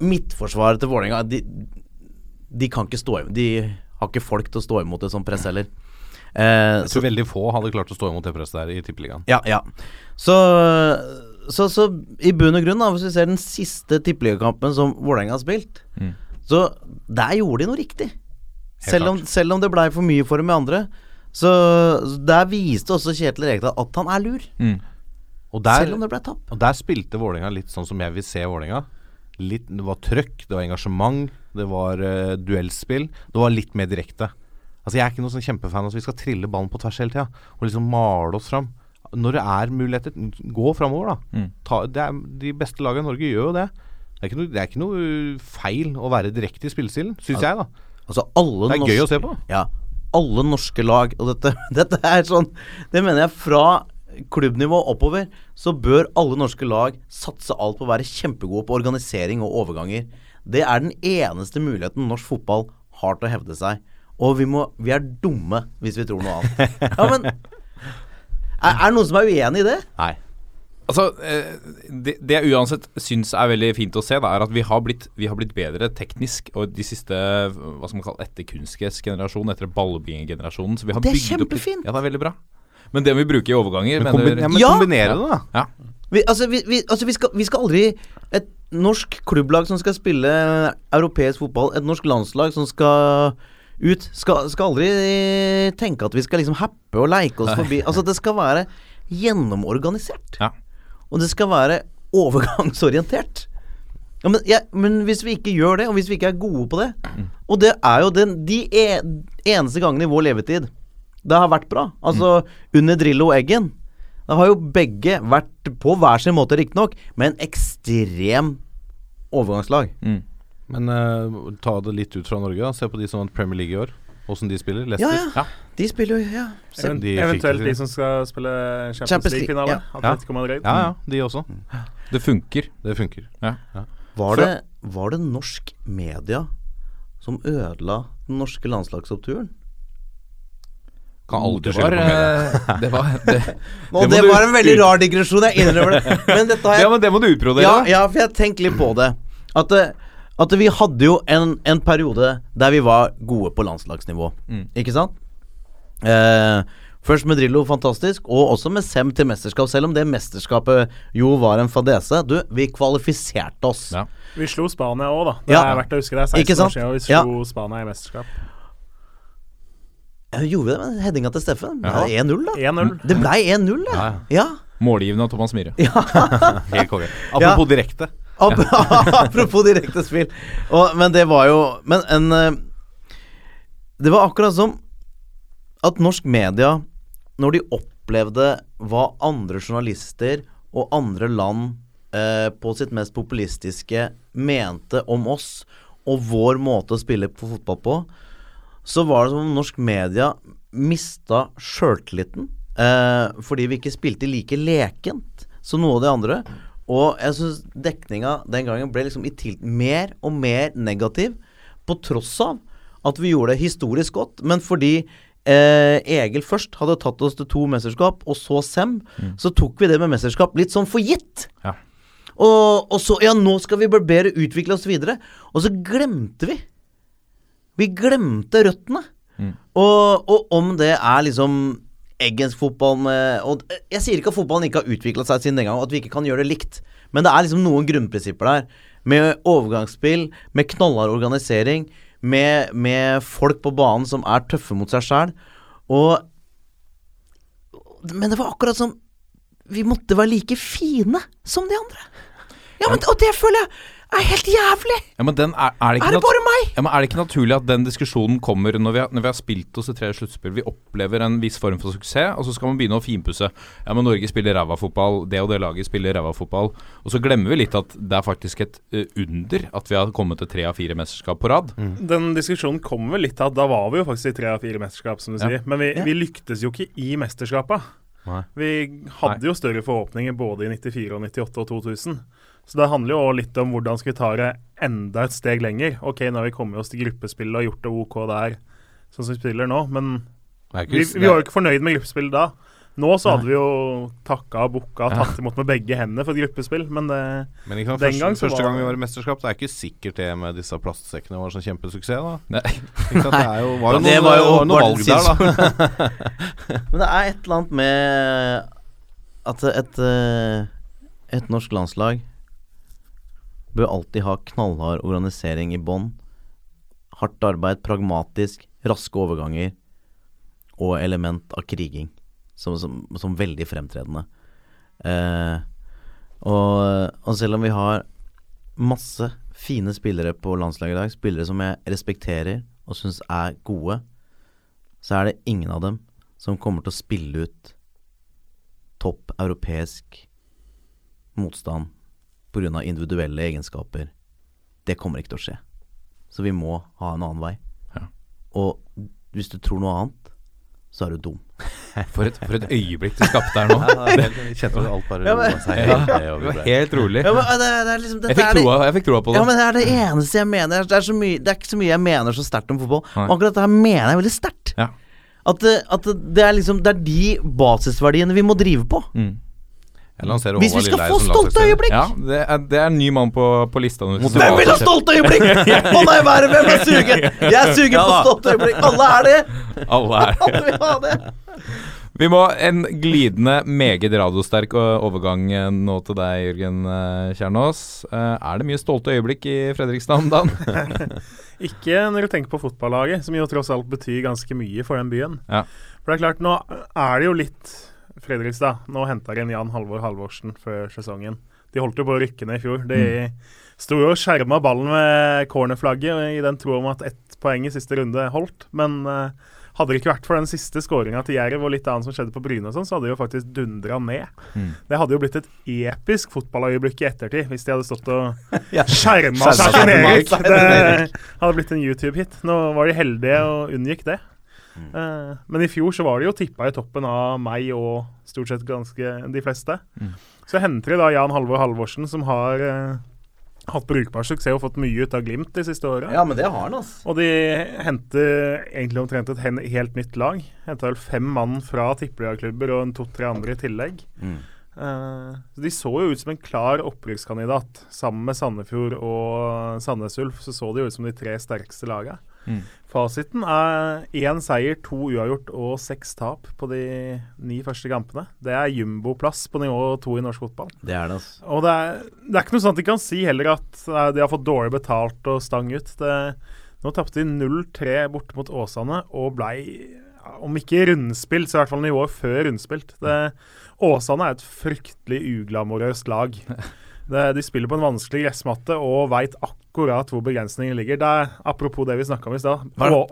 Midtforsvaret til Vålerenga, de, de kan ikke stå De har ikke folk til å stå imot et sånt press heller. Eh, Jeg tror veldig få hadde klart å stå imot det presset der i Tippeligaen. ja, ja. Så, så, så i bunn og grunn, da, hvis vi ser den siste tippeligakampen som Vålerenga har spilt, Mm. Så der gjorde de noe riktig. Selv om, selv om det blei for mye for dem i andre. Så der viste også Kjetil Rekdal at han er lur. Mm. Der, Selv om det ble tapp. og der spilte Vålerenga litt sånn som jeg vil se Vålerenga. Litt, det var trøkk, det var engasjement, det var uh, duellspill. Det var litt mer direkte. Altså Jeg er ikke noen sånn kjempefan av at vi skal trille ballen på tvers hele tida og liksom male oss fram. Når det er muligheter, gå framover, da. Mm. Ta, det er, de beste lagene i Norge gjør jo det. Det er ikke noe, det er ikke noe feil å være direkte i spillestilen, syns jeg, da. Altså alle Det er norske gøy å se på. Ja. Alle norske lag, og dette, dette er sånn Det mener jeg fra klubbnivå oppover, så bør alle norske lag satse alt på å være kjempegode på organisering og overganger. Det er den eneste muligheten norsk fotball har til å hevde seg. Og vi, må, vi er dumme hvis vi tror noe annet. Ja, men er det noen som er uenig i det? Nei. Altså, eh, det, det jeg uansett syns er veldig fint å se, da, er at vi har, blitt, vi har blitt bedre teknisk. Og de siste hva skal man kalle etter kunstgressgenerasjonen, etter ballbingegenerasjonen Så vi har Det er bygd opp kjempefint. Ja, det er veldig bra. Men det må vi bruke i overganger. Men, mener- ja, men Ja! kombinere det, da. ja. Vi, altså, vi, vi, altså vi, skal, vi skal aldri Et norsk klubblag som skal spille europeisk fotball, et norsk landslag som skal ut, skal, skal aldri tenke at vi skal liksom happe og leike oss forbi. Altså, det skal være gjennomorganisert. Ja. Og det skal være overgangsorientert. Ja, men, ja, men hvis vi ikke gjør det, og hvis vi ikke er gode på det Og det er jo den, de e, eneste gangene i vår levetid det har vært bra. Altså under Drillo og Eggen. Det har jo begge vært på hver sin måte, riktignok, med en ekstrem overgangslag. Mm. Men uh, ta det litt ut fra Norge, da. Se på de som vant Premier League i år. Åssen de spiller. Leicester. ja. Ja. De spiller jo Ja. Se- Even, de eventuelt de som skal spille Champions, Champions League, League-finale. ja. Ja, ja, de også. Det funker. Det funker. Var, det, var det norsk media som ødela den norske landslagsoppturen? Kan aldri det skylde på media. eh, det var det, Og Det det, du var en veldig rar digresjon, jeg innrømmer det. Men dette har jeg ja, men det må du utbrodere. Ja, ja, for jeg tenker litt på det. At, eh, at vi hadde jo en, en periode der vi var gode på landslagsnivå. Mm. Ikke sant? Eh, først med Drillo, fantastisk, og også med Sem til mesterskap. Selv om det mesterskapet jo var en fadese. Du, vi kvalifiserte oss. Ja. Vi slo Spania òg, da. Det Ja. er verdt å huske. Det er 16 år siden og vi Ja. slo Spania i mesterskap. Ja, Gjorde vi det med headinga til Steffen? Det Ja. ble 1-0, da. 1-0. Det blei 1-0, ja. Ja, ja. Målgivende av Thomas Myhre. Helt konge. Apropos direkte. Ap Apropos direkte spill. Og, men det var jo Men en eh, Det var akkurat som at norsk media, når de opplevde hva andre journalister og andre land eh, på sitt mest populistiske mente om oss og vår måte å spille på fotball på, så var det som om norsk media mista sjøltilliten. Eh, fordi vi ikke spilte like lekent som noe av de andre. Og jeg syns dekninga den gangen ble liksom mer og mer negativ, på tross av at vi gjorde det historisk godt. Men fordi eh, Egil først hadde tatt oss til to mesterskap, og så Sem, så tok vi det med mesterskap litt sånn for gitt. Ja. Og, og så Ja, nå skal vi barbere, utvikle oss videre. Og så glemte vi. Vi glemte røttene. Mm. Og, og om det er liksom Eggens fotball og Jeg sier ikke at fotballen ikke har utvikla seg siden den gang, og at vi ikke kan gjøre det likt, men det er liksom noen grunnprinsipper der. Med overgangsspill, med knallhard organisering, med, med folk på banen som er tøffe mot seg sjæl. Og Men det var akkurat som Vi måtte være like fine som de andre. Ja, men Og det føler jeg er helt jævlig! Ja, men den er, er, det ikke Er det bare meg? ja, men er det ikke naturlig at den diskusjonen kommer når vi har, når vi har spilt oss i tre sluttspill? Vi opplever en viss form for suksess, og så skal man begynne å finpusse. Ja, men Norge spiller ræva fotball, det og det laget spiller ræva fotball. Og så glemmer vi litt at det er faktisk et uh, under at vi har kommet til tre av fire mesterskap på rad. Den diskusjonen kommer vel litt av at da var vi jo faktisk i tre av fire mesterskap, som du Ja. sier. Men vi, Ja. vi lyktes jo ikke i mesterskapet. Nei. Vi hadde jo større forhåpninger både i 94 og 98 og 2000. Så det handler jo litt om hvordan skal vi ta det enda et steg lenger. Ok, nå har vi kommet oss til gruppespillet og gjort det OK der, sånn som vi spiller nå, men vi, vi var jo ikke fornøyd med gruppespillet da. Nå så hadde vi jo takka og booka og tatt imot med begge hendene for et gruppespill, men det Men ikke sant, Den første, gang så første gang vi var i mesterskap, det er ikke sikkert det med disse plastsekkene var sånn kjempesuksess, da. Nei. Det jo, var jo noe, var jo valg der, da. Men det er et eller annet med at et, eh, et norsk landslag bør alltid ha knallhard organisering i bånn. Hardt arbeid, pragmatisk, raske overganger og element av kriging som, som, som veldig fremtredende. Eh, og, og selv om vi har masse fine spillere på landslaget i dag, spillere som jeg respekterer og syns er gode, så er det ingen av dem som kommer til å spille ut topp europeisk motstand pga. individuelle egenskaper. Det kommer ikke til å skje. Så vi må ha en annen vei. Ja. Og hvis du tror noe annet, så er du dum. For et, for et øyeblikk du skapte her nå. Kjente at alt bare Ja, men- roa seg Ja, det var helt rolig. Ja, men det, det er liksom Jeg fikk troa, jeg fikk troa på det. Ja, men det er det eneste jeg mener. Det er, så mye, det er ikke så mye jeg mener så sterkt om fotball. Og akkurat det her mener jeg veldig sterkt. Ja. At, det- at det- det er liksom Det er de basisverdiene vi må drive på. Mm. Jeg Hvis vi skal få som stolte øyeblikk! Ja, det er, det er en ny mann på, på lista. Hvem vil ha stolte øyeblikk? Å nei, hva er det? Hvem er sugen? Jeg er sugen Ja på stolte øyeblikk. Alle er det! Alle er Alle vil ha det. Vi må en glidende, meget radiosterk overgang eh, nå til deg, Jørgen eh, Kjernås. Eh, Er det mye stolte øyeblikk i Fredrikstad om dagen? Ikke når du tenker på fotballaget, som jo tross alt betyr ganske mye for den byen. Ja. For det er klart, nå er det jo litt Fredrikstad. Nå henter inn Jan Halvor Halvorsen før sesongen. De holdt jo på å rykke ned i fjor. De sto jo og skjerma ballen med cornerflagget i den tro om at ett poeng i siste runde holdt. Men uh, hadde det ikke vært for den siste skåringa til Jerv og litt annet som skjedde på Bryne, og sånn, så hadde de jo faktisk dundra ned. Mm. Det hadde jo blitt et episk fotballøyeblikk i ettertid hvis de hadde stått og skjerma Skjerma seg til Erik. Det hadde blitt en YouTube-hit. Nå var de heldige og unngikk det. Eh, men i fjor så var de jo tippa i toppen av meg og stort sett ganske de fleste. Mm. Så henter de da Jan Halvor Halvorsen, som har uh, hatt brukbar suksess og fått mye ut av Glimt de siste åra. Ja, men det har han, altså. Og de henter egentlig omtrent et helt nytt lag. Henta vel fem mann fra tippeligaklubber og en to-tre andre i tillegg. Mm. Uh, så De så jo ut som en klar opprykkskandidat. Sammen med Sandefjord og Sandnes Ulf så så de jo ut som de tre sterkeste lagene. Mm. Fasiten er én seier, to uavgjort og seks tap på de ni første kampene. Det er jumboplass på nivå to i norsk fotball. Det er det, altså. Og det er, det er ikke noe at de kan si heller at eh, de har fått dårlig betalt og stang ut. Det, nå tapte de 0-3 borte mot Åsane og blei, om ikke rundspilt, så i hvert fall nivået før rundspilt. Det, Åsane er et fryktelig uglamorøst lag. Det, de spiller på en vanskelig gressmatte og veit akkurat hvor begrensningene ligger. Det er, apropos det vi snakka om i stad.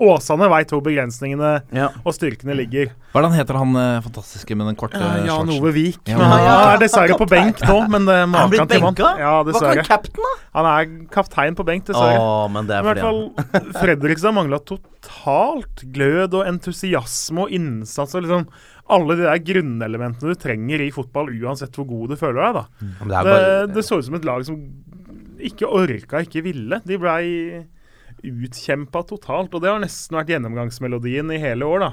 Åsane veit hvor begrensningene Ja. og styrkene ligger. Hva er det han heter, han eh, fantastiske med den korte Jan Ove Vik. Ja, Men han ja, ja. er dessverre på benk nå, men det Er han blitt benka? Ja, Hva kan cap'n, da? Han er kaptein på benk, dessverre. men det I er hvert han fall Fredrikstad mangla totalt glød og entusiasme og innsats og liksom alle de der grunnelementene du trenger i fotball, uansett hvor god du føler deg. da. Men det bare, Det, det så ut som et lag som ikke orka, ikke ville. De blei utkjempa totalt, og det har nesten vært gjennomgangsmelodien i hele år, da.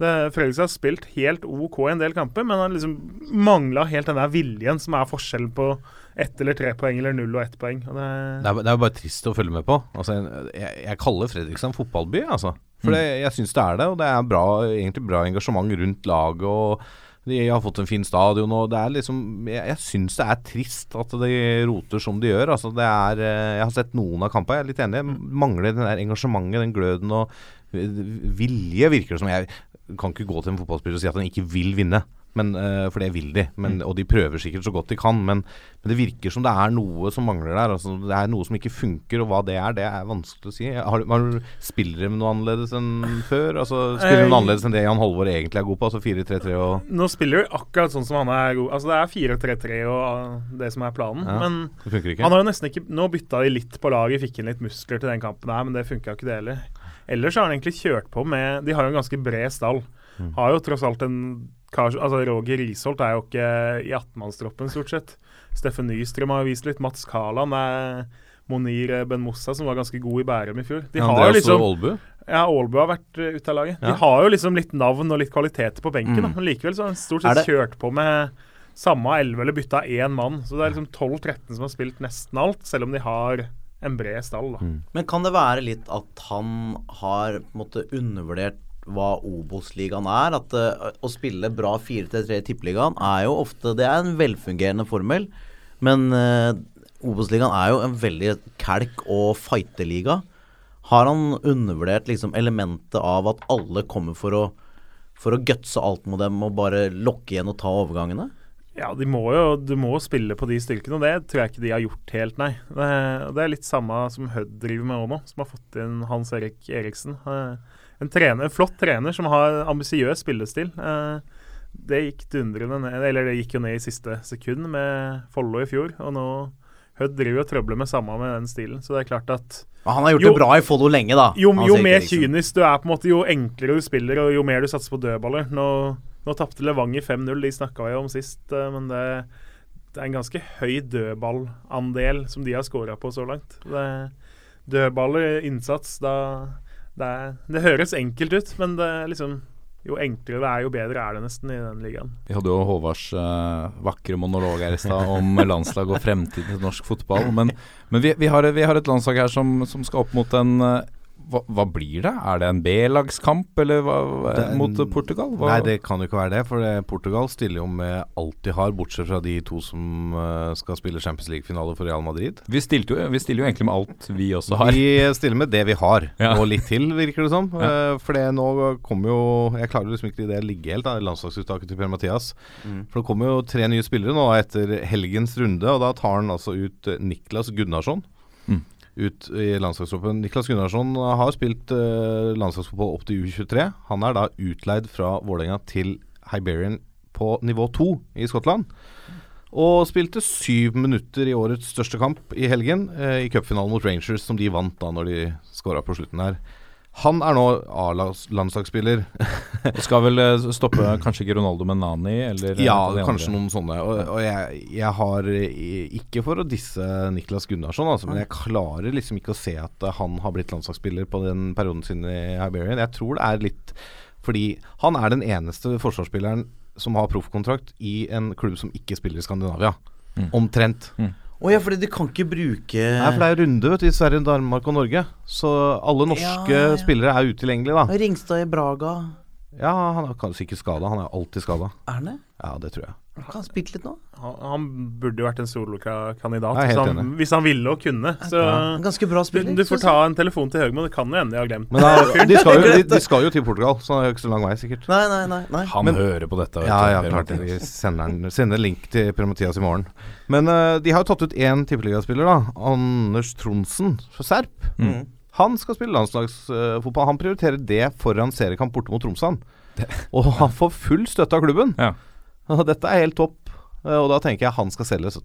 Fredrikstad har spilt helt OK i en del kamper, men har liksom mangla helt den der viljen som er forskjellen på ett eller tre poeng eller null og ett poeng. Og det, det er, det er jo bare trist å følge med på. Altså, jeg, jeg kaller Fredrikstad en fotballby, altså. For mm. jeg syns det er det, og det er bra, egentlig bra engasjement rundt laget. og de har fått en fin stadion, og det er liksom Jeg, jeg syns det er trist at de roter som de gjør. Altså, det er eh, Jeg har sett noen av kampene, jeg er litt enig. Jeg mangler den der engasjementet, den gløden og eh, vilje, virker det som. Jeg kan ikke gå til en fotballspiller og si at han ikke vil vinne. Men, eh, for det vil de, men, og de prøver sikkert så godt de kan. Men, men det virker som det er noe som mangler der. Altså, det er noe som ikke funker, og hva det er, det er vanskelig å si. Har, har Spiller de noe annerledes enn før? Altså, spiller de noe Eh, annerledes enn det Jan Halvor egentlig er god på? Altså 4-3-3 og Nå spiller de akkurat sånn som han er god. Altså Det er 4-3-3 og uh, det som er planen. Ja. Men han har jo nesten ikke Nå bytta de litt på laget, fikk inn litt muskler til den kampen her, men det funka ikke det heller. Ellers har han egentlig kjørt på med De har jo en ganske bred stall. Mm. Har jo tross alt en kar Altså Roger Risholt er jo ikke i 18-mannstroppen, stort sett. Steffen Nystrøm har vist litt. Mats Kaland er Monir Ben Mossa, som var ganske god i Bærum i fjor. De har jo liksom Aalbu? Ja, Aalbu har vært uh, ute av laget. De Ja. har jo liksom litt navn og litt kvaliteter på benken, Mm. da. men likevel så har de stort sett kjørt på med samme elleve eller bytta én mann. Så det er liksom 12-13 som har spilt nesten alt, selv om de har en bred stall. da. Mm. Men kan det være litt at han har på en måte undervurdert hva Obos-ligaen er? At uh, å spille bra 4-3 i Tippeligaen er jo ofte Det er en velfungerende formel, men uh, Obos-ligaen er jo en veldig kalk- og fighterliga. Har han undervurdert liksom elementet av at alle kommer for å for å gutse alt mot dem og bare lokke igjen og ta overgangene? Ja, de må jo, du må spille på de styrkene, og det tror jeg ikke de har gjort helt, nei. Det, det er litt samme som Hødd driver med òg nå, som har fått inn Hans Erik Eriksen. Eh, en, trener, en flott trener som har ambisiøs spillestil. Eh, det gikk dundrende ned, eller det gikk jo ned i siste sekund med Follo i fjor, og nå Hødd driver og trøbler med samme med den stilen, så det er klart at Han har gjort Jo- det bra i Follo lenge, da. jo, jo mer kynisk du er, på en måte, jo enklere du spiller, og jo mer du satser på dødballer. Nå, nå tapte Levanger 5-0, de snakka vi om sist, eh, men det, det er en ganske høy dødballandel som de har scora på så langt. Det, dødballer, innsats, da det, det høres enkelt ut, men det liksom jo enklere det er, jo bedre er det nesten i den ligaen. Vi hadde jo Håvards uh, vakre monolog her i stad om landslag og fremtiden til norsk fotball. Men, men vi, vi, har, vi har et landslag her som, som skal opp mot en eh, hva, hva blir det? Er det en B-lagskamp, eller hva, Det mot Portugal? Hva? Nei, det kan jo ikke være det. For Portugal stiller jo med alt de har, bortsett fra de to som eh, skal spille Champions League-finale for Real Madrid. vi, jo, vi stiller jo egentlig med alt vi også har. Vi stiller med det vi har, Ja. og litt til, virker det som. Ja. Eh, For det nå kommer jo Jeg klarer liksom ikke det å ligge helt, da, landslagsuttaket til Per-Mathias. Mm. For det kommer jo tre nye spillere nå etter helgens runde, og da tar han altså ut Niklas Gunnarsson. Ut i landslagstroppen. Niklas Gunnarsson har spilt uh, landslagsfotball opp til U23. Han er da utleid fra Vålerenga til Hiberian på nivå 2 i Skottland. Og spilte syv minutter i årets største kamp i helgen, eh, i cupfinalen mot Rangers, som de vant da når de skåra på slutten her. Han er nå A-landslagsspiller. Og skal vel eh, stoppe kanskje ikke Ronaldo med Nani, eller eh, Ja, kanskje andre. noen sånne. Og, og jeg, jeg har eh, Ikke for å disse Niklas Gunnarsson, altså, men jeg klarer liksom ikke å se at han har blitt landslagsspiller på den perioden sin i Iberian. Jeg tror det er litt fordi han er den eneste forsvarsspilleren som har proffkontrakt i en klubb som ikke spiller i Skandinavia. Mm. Omtrent. Å ja, fordi de kan ikke bruke Nei, for det er runde vet du, i Sverige, Danmark og Norge. Så alle norske Ja, ja. spillere er utilgjengelige, da. Ringstad i Braga. Ja, han er kanskje ikke skada. Han er alltid skada. Er han det? Ja, det tror jeg. Kan han spilt litt nå? Han, han burde jo vært en solokandidat hvis, han- hvis han ville og kunne. Så En ganske bra spiller. du får ta en telefon til Høgmo, det kan jo hende jeg har glemt Men da, de, skal jo, de, de skal jo til Portugal, så det er jo ikke så lang vei, sikkert. Nei, nei, nei. nei. Han Men- hører på dette. Ja, ja, klart det. Vi sender, sender link til Per-Mathias i morgen. Men uh, de har jo tatt ut én tippeligaspiller, da. Anders Tronsen fra Serp. Mm. Han skal spille landslagsfotball. han prioriterer det foran seriekamp borte mot Tromsø. Og han får full støtte av klubben. Ja. Dette er helt topp. Eh, Og da tenker jeg han skal selges.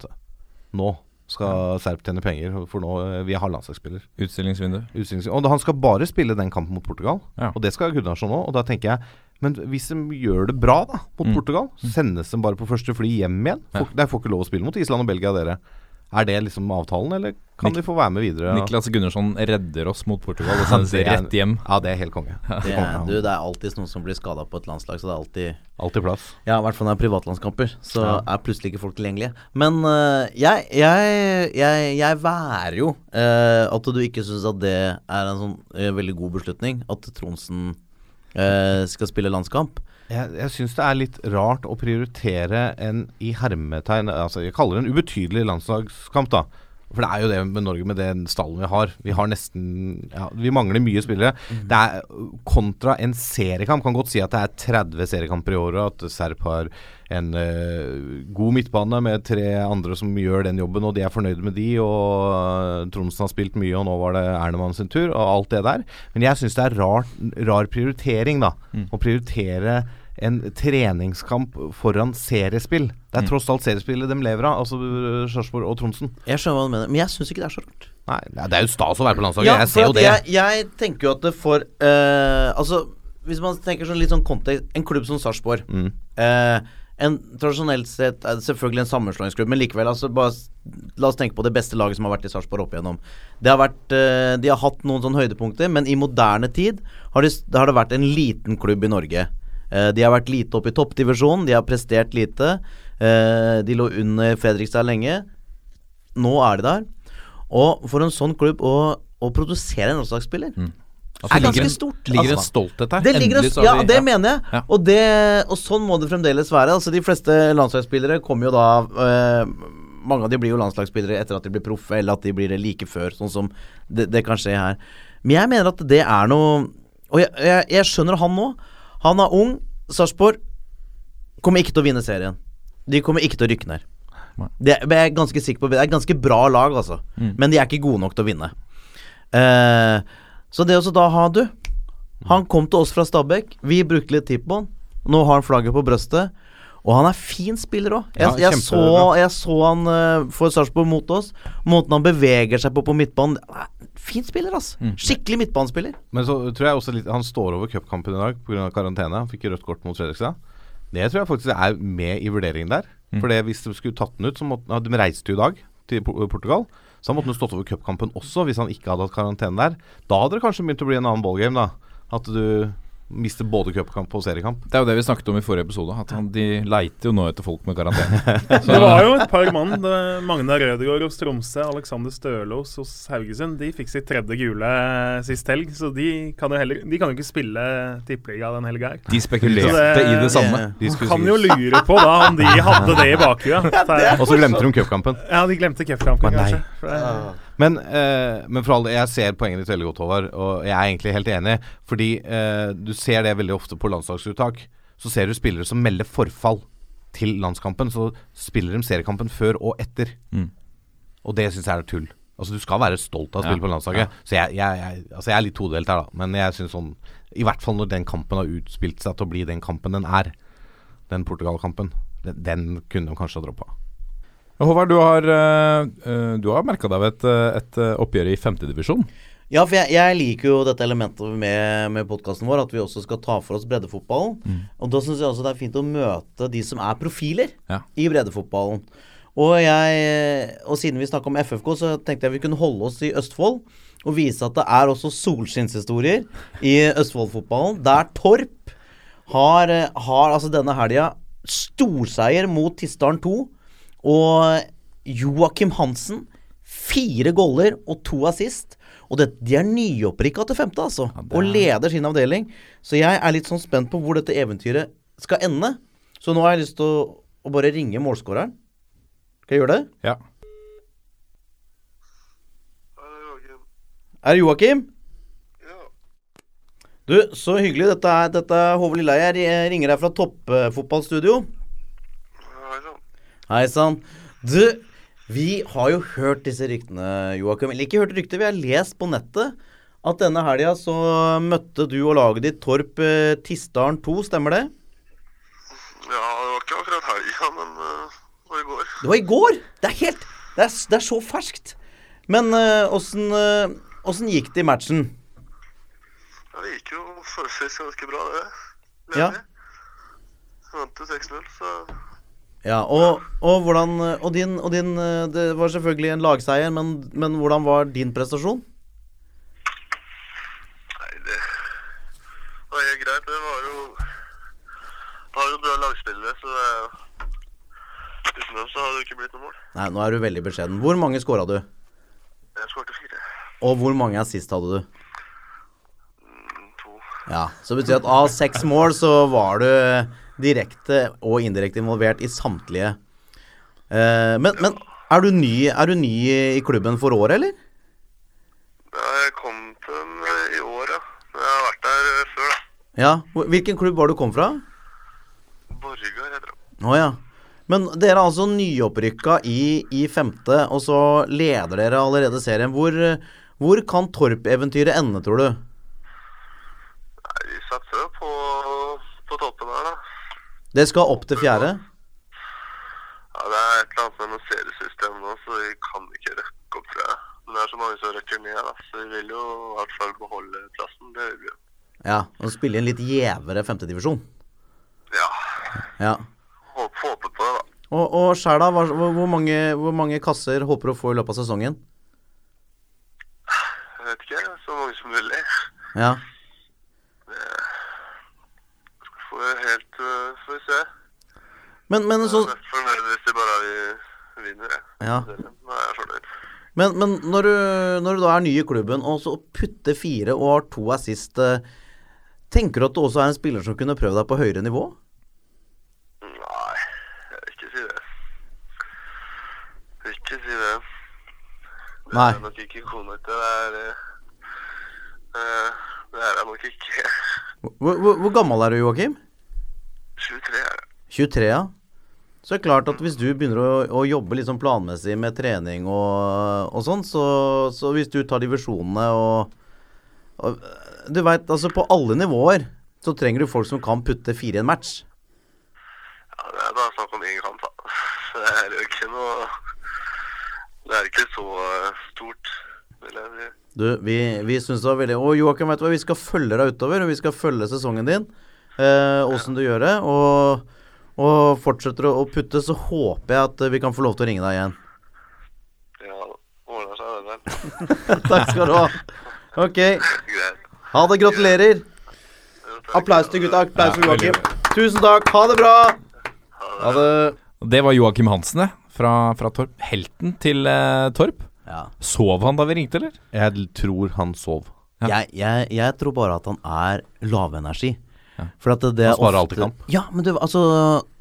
Nå skal Serp tjene penger, for nå eh, vi har landslagsspiller. Utstillingsvindu. Utstillings- Og han skal bare spille den kampen mot Portugal, Ja. og det skal Gunnarsson òg. Og da tenker jeg Men hvis de gjør det bra da mot Mm. Portugal, sendes de bare på første fly hjem igjen? Ja. De får ikke lov å spille mot Island og Belgia, dere. Er det liksom avtalen, eller kan Nik- de få være med videre? Niklas Gunnarsson redder oss mot Portugal og Ja, sendes er- rett hjem. Ja, det er helt konge. Det er, du, det er alltid noen som blir skada på et landslag, så det er alltid Alltid plass. Ja, i hvert fall når det er privatlandskamper, så Ja. er plutselig ikke folk tilgjengelige. Men uh, jeg, jeg, jeg, jeg værer jo uh, at du ikke syns at det er en sånn uh, veldig god beslutning, at Tronsen skal spille landskamp. Jeg, jeg syns det er litt rart å prioritere en i hermetegn Altså, jeg kaller det en ubetydelig landslagskamp, da. For det er jo det med Norge, med den stallen vi har. Vi har nesten Ja, vi mangler mye spillere. Det er kontra en seriekamp. Kan godt si at det er 30 seriekamper i året, at Serp har en uh, god midtbane med tre andre som gjør den jobben, og de er fornøyd med de. Og uh, Tromsen har spilt mye, og nå var det Ernemann sin tur, og alt det der. Men jeg syns det er rar, rar prioritering, da. Å prioritere en treningskamp foran seriespill. Det er tross alt seriespillet de lever av, altså Sarpsborg og Tronsen. Jeg skjønner hva du mener, men jeg syns ikke det er så rart. Nei, det er jo stas å være på landslaget. jeg ser jo det. Jeg, jeg tenker jo at det får uh, Altså, hvis man tenker sånn litt sånn kontekst En klubb som Sarpsborg Mm. uh, En tradisjonelt sett er det selvfølgelig en sammenslåingsklubb, men likevel, altså bare La oss tenke på det beste laget som har vært i Sarpsborg opp igjennom. Det har vært, eh, de har hatt noen sånne høydepunkter, men i moderne tid har, de, har det vært en liten klubb i Norge. Eh, de har vært lite oppe i toppdivisjonen, de har prestert lite. Eh, de lå under Fredrikstad lenge. Nå er de der. Og for en sånn klubb å, å produsere en landslagsspiller Altså, er det ligger ganske en- stort. Ligger en stolthet her. Det ligger Endelig ja, vi- det mener jeg. Ja. Og, det, og sånn må det fremdeles være. Altså De fleste landslagsspillere kommer jo da øh, Mange av de blir jo landslagsspillere etter at de blir proffe, eller at de blir det like før, sånn som det, det kan skje her. Men jeg mener at det er noe Og jeg, jeg, jeg skjønner han nå. Han er ung. Sarpsborg kommer ikke til å vinne serien. De kommer ikke til å rykke ned. Det er, jeg er ganske sikker på Det er et ganske bra lag, altså. Men de er ikke gode nok til å vinne. Eh, så det å så da har du Han kom til oss fra Stabæk. Vi brukte litt tid på han. Nå har han flagget på brøstet. Og han er fin spiller òg. Jeg, Ja, jeg, så, jeg så han uh, for Sarpsborg mot oss. Måten han beveger seg på på midtbanen Fin spiller, ass. Skikkelig midtbanespiller. Men så tror jeg også litt Han står over cupkampen i dag pga. karantene. Han fikk rødt kort mot Fredrikstad. Det tror jeg faktisk er med i vurderingen der. For hvis de skulle tatt den ut, så måtte ja, De reiste jo i dag til Portugal. Så han måtte jo stått over cupkampen også, hvis han ikke hadde hatt karantene der. Da hadde det kanskje begynt å bli en annen ballgame, da. At du mister både cupkamp og seriekamp. Det er jo det vi snakket om i forrige episode. At han, De leiter jo nå etter folk med karantene. Det var jo et par mann. Magna Rødegård hos Tromsø, Alexander Stølås hos Haugesund. De fikk sitt tredje gule sist helg, så de kan jo heller De kan jo ikke spille tippeliga den helga her. De spekulerte det- i det samme. De Kan jo lure på da om de hadde det i bakhuet. Og så glemte de cupkampen. Ja, de glemte cupkampen, kanskje. For det- Men, eh, men for all del, jeg ser poenget ditt veldig godt, Håvard. Og jeg er egentlig helt enig. Fordi eh, du ser det veldig ofte på landslagsuttak. Så ser du spillere som melder forfall til landskampen. Så spiller de seriekampen før og etter. Mm. Og det syns jeg er tull. Altså Du skal være stolt av å spille Ja, på landslaget. Så jeg, jeg, jeg, altså jeg er litt todelt her, da. Men jeg syns sånn I hvert fall når den kampen har utspilt seg til å bli den kampen den er, den Portugal-kampen, den, den kunne de kanskje ha droppa. Håvard, du har, uh, du har merka deg ved et, eh, et eh, oppgjør i femtedivisjon. Ja, for jeg, jeg liker jo dette elementet med, med podkasten vår, at vi også skal ta for oss breddefotballen. Og da syns jeg også det er fint å møte de som er profiler Ja. i breddefotballen. Og jeg Og siden vi snakka om FFK, så tenkte jeg vi kunne holde oss i Østfold. Og vise at det er også solskinnshistorier i Østfold-fotballen. Der Torp har, eh, har altså denne helga storseier mot Tistaren 2. Og Joakim Hansen fire goller og to assist. Og det, de er nyopprykka til femte, altså. Og leder sin avdeling. Så jeg er litt sånn spent på hvor dette eventyret skal ende. Så nå har jeg lyst til å, å bare ringe målskåreren. Skal jeg gjøre det? Ja. Er det Joakim? Ja. Du, så hyggelig. Dette er, dette er Håvard Lilleheie. Jeg ringer deg fra toppfotballstudio. Hei sann. Du, vi har jo hørt disse ryktene, Joakim. Eller ikke hørt rykter, vi har lest på nettet at denne helga så møtte du og laget ditt Torp eh, Tisdalen 2, stemmer det? Ja, det var ikke akkurat helga, men uh, det var i går. Det var i går! Det er helt Det er, det er så ferskt. Men åssen åssen gikk det i matchen? Ja, det gikk jo forholdsvis ganske bra, det. Ja. Vant til 6-0, så Ja, og, og hvordan Og din, og din eh, Det var selvfølgelig en lagseier, men, men hvordan var din prestasjon? Nei, det var helt greit. Det var jo Har jo bra lagspillere, så det Uten dem så hadde det ikke blitt noe mål. Nei, nå er du veldig beskjeden. Hvor mange skåra du? Jeg skårte fire. Og hvor mange assist hadde du? Mm, To. Ja, Så det betyr at av seks mål så var du direkte og indirekte involvert i samtlige. Eh, men, men er, du ny, er du ny i klubben for året, eller? Jeg kom til den eh, i år, ja. Jeg har vært der eh, før, da. Ja. Hvilken klubb var du kom fra? Borgar heter det. Å ja. Men dere er altså nyopprykka i, i femte, og så leder dere allerede serien. Hvor, hvor kan Torp-eventyret ende, tror du? Nei, vi satser på, på toppen her, da. Det skal opp til fjerde? Ja, Det er et eller annet med noe seriesystem nå, så vi kan ikke røkke opp, tror jeg. Men det er så mange som røkker ned, da. Så vi vil jo i hvert fall beholde plassen. Det vil vi jo. Ja, og spille i en litt gjevere femtedivisjon. Ja. Ja. Håper, håper på det, da. Og, og da? Hvor, hvor, hvor mange kasser håper du å få i løpet av sesongen? Jeg vet ikke. Så mange som mulig. Ja. Får vi helt uh, Får vi se. Men, men, så, Jeg er fornøyd hvis de bare vi vinner, jeg. ja. Nå er jeg fornøyd. men, men når, du, når du da er ny i klubben, og så putter fire og har to assist eh, Tenker du at du også er en spiller som kunne prøvd deg på høyere nivå? Nei, jeg vil ikke si det. Jeg vil ikke si det. Det Nei. er nok ikke kona til. Det er eh, eh, Det er jeg nok ikke. Hvor, hvor, hvor gammel er du, Joakim? 23 er jeg. 23, ja. Så det er klart at hvis du begynner å, å jobbe sånn planmessig med trening og, og sånn, så, så hvis du tar divisjonene og, og Du veit, altså på alle nivåer så trenger du folk som kan putte fire i en match. Ja, det er bare snakk om én kamp, da. Det er jo ikke noe Det er ikke så eh, stort, vil jeg si. Du, vi, vi syns det var veldig Og Joakim, vet du hva, vi skal følge deg utover, og vi skal følge sesongen din. Eh, du gjør det. Og, og fortsetter å, å putte, så håper jeg at vi kan få lov til å ringe deg igjen. Ja, seg det. Takk skal du ha. Ok. Ha det. Gratulerer. Applaus til gutta. Applaus til Joakim. Tusen takk. Ha det bra. Ha det. Det var Joakim Hansen, det. Fra, fra Torp. Helten til eh, Torp. Ja. Sov han da vi ringte, eller? Jeg tror han sov. Ja. Jeg, jeg, jeg tror bare at han er lavenergi. Ja. For at det, er ofte- alltid kamp. Ja, men du, altså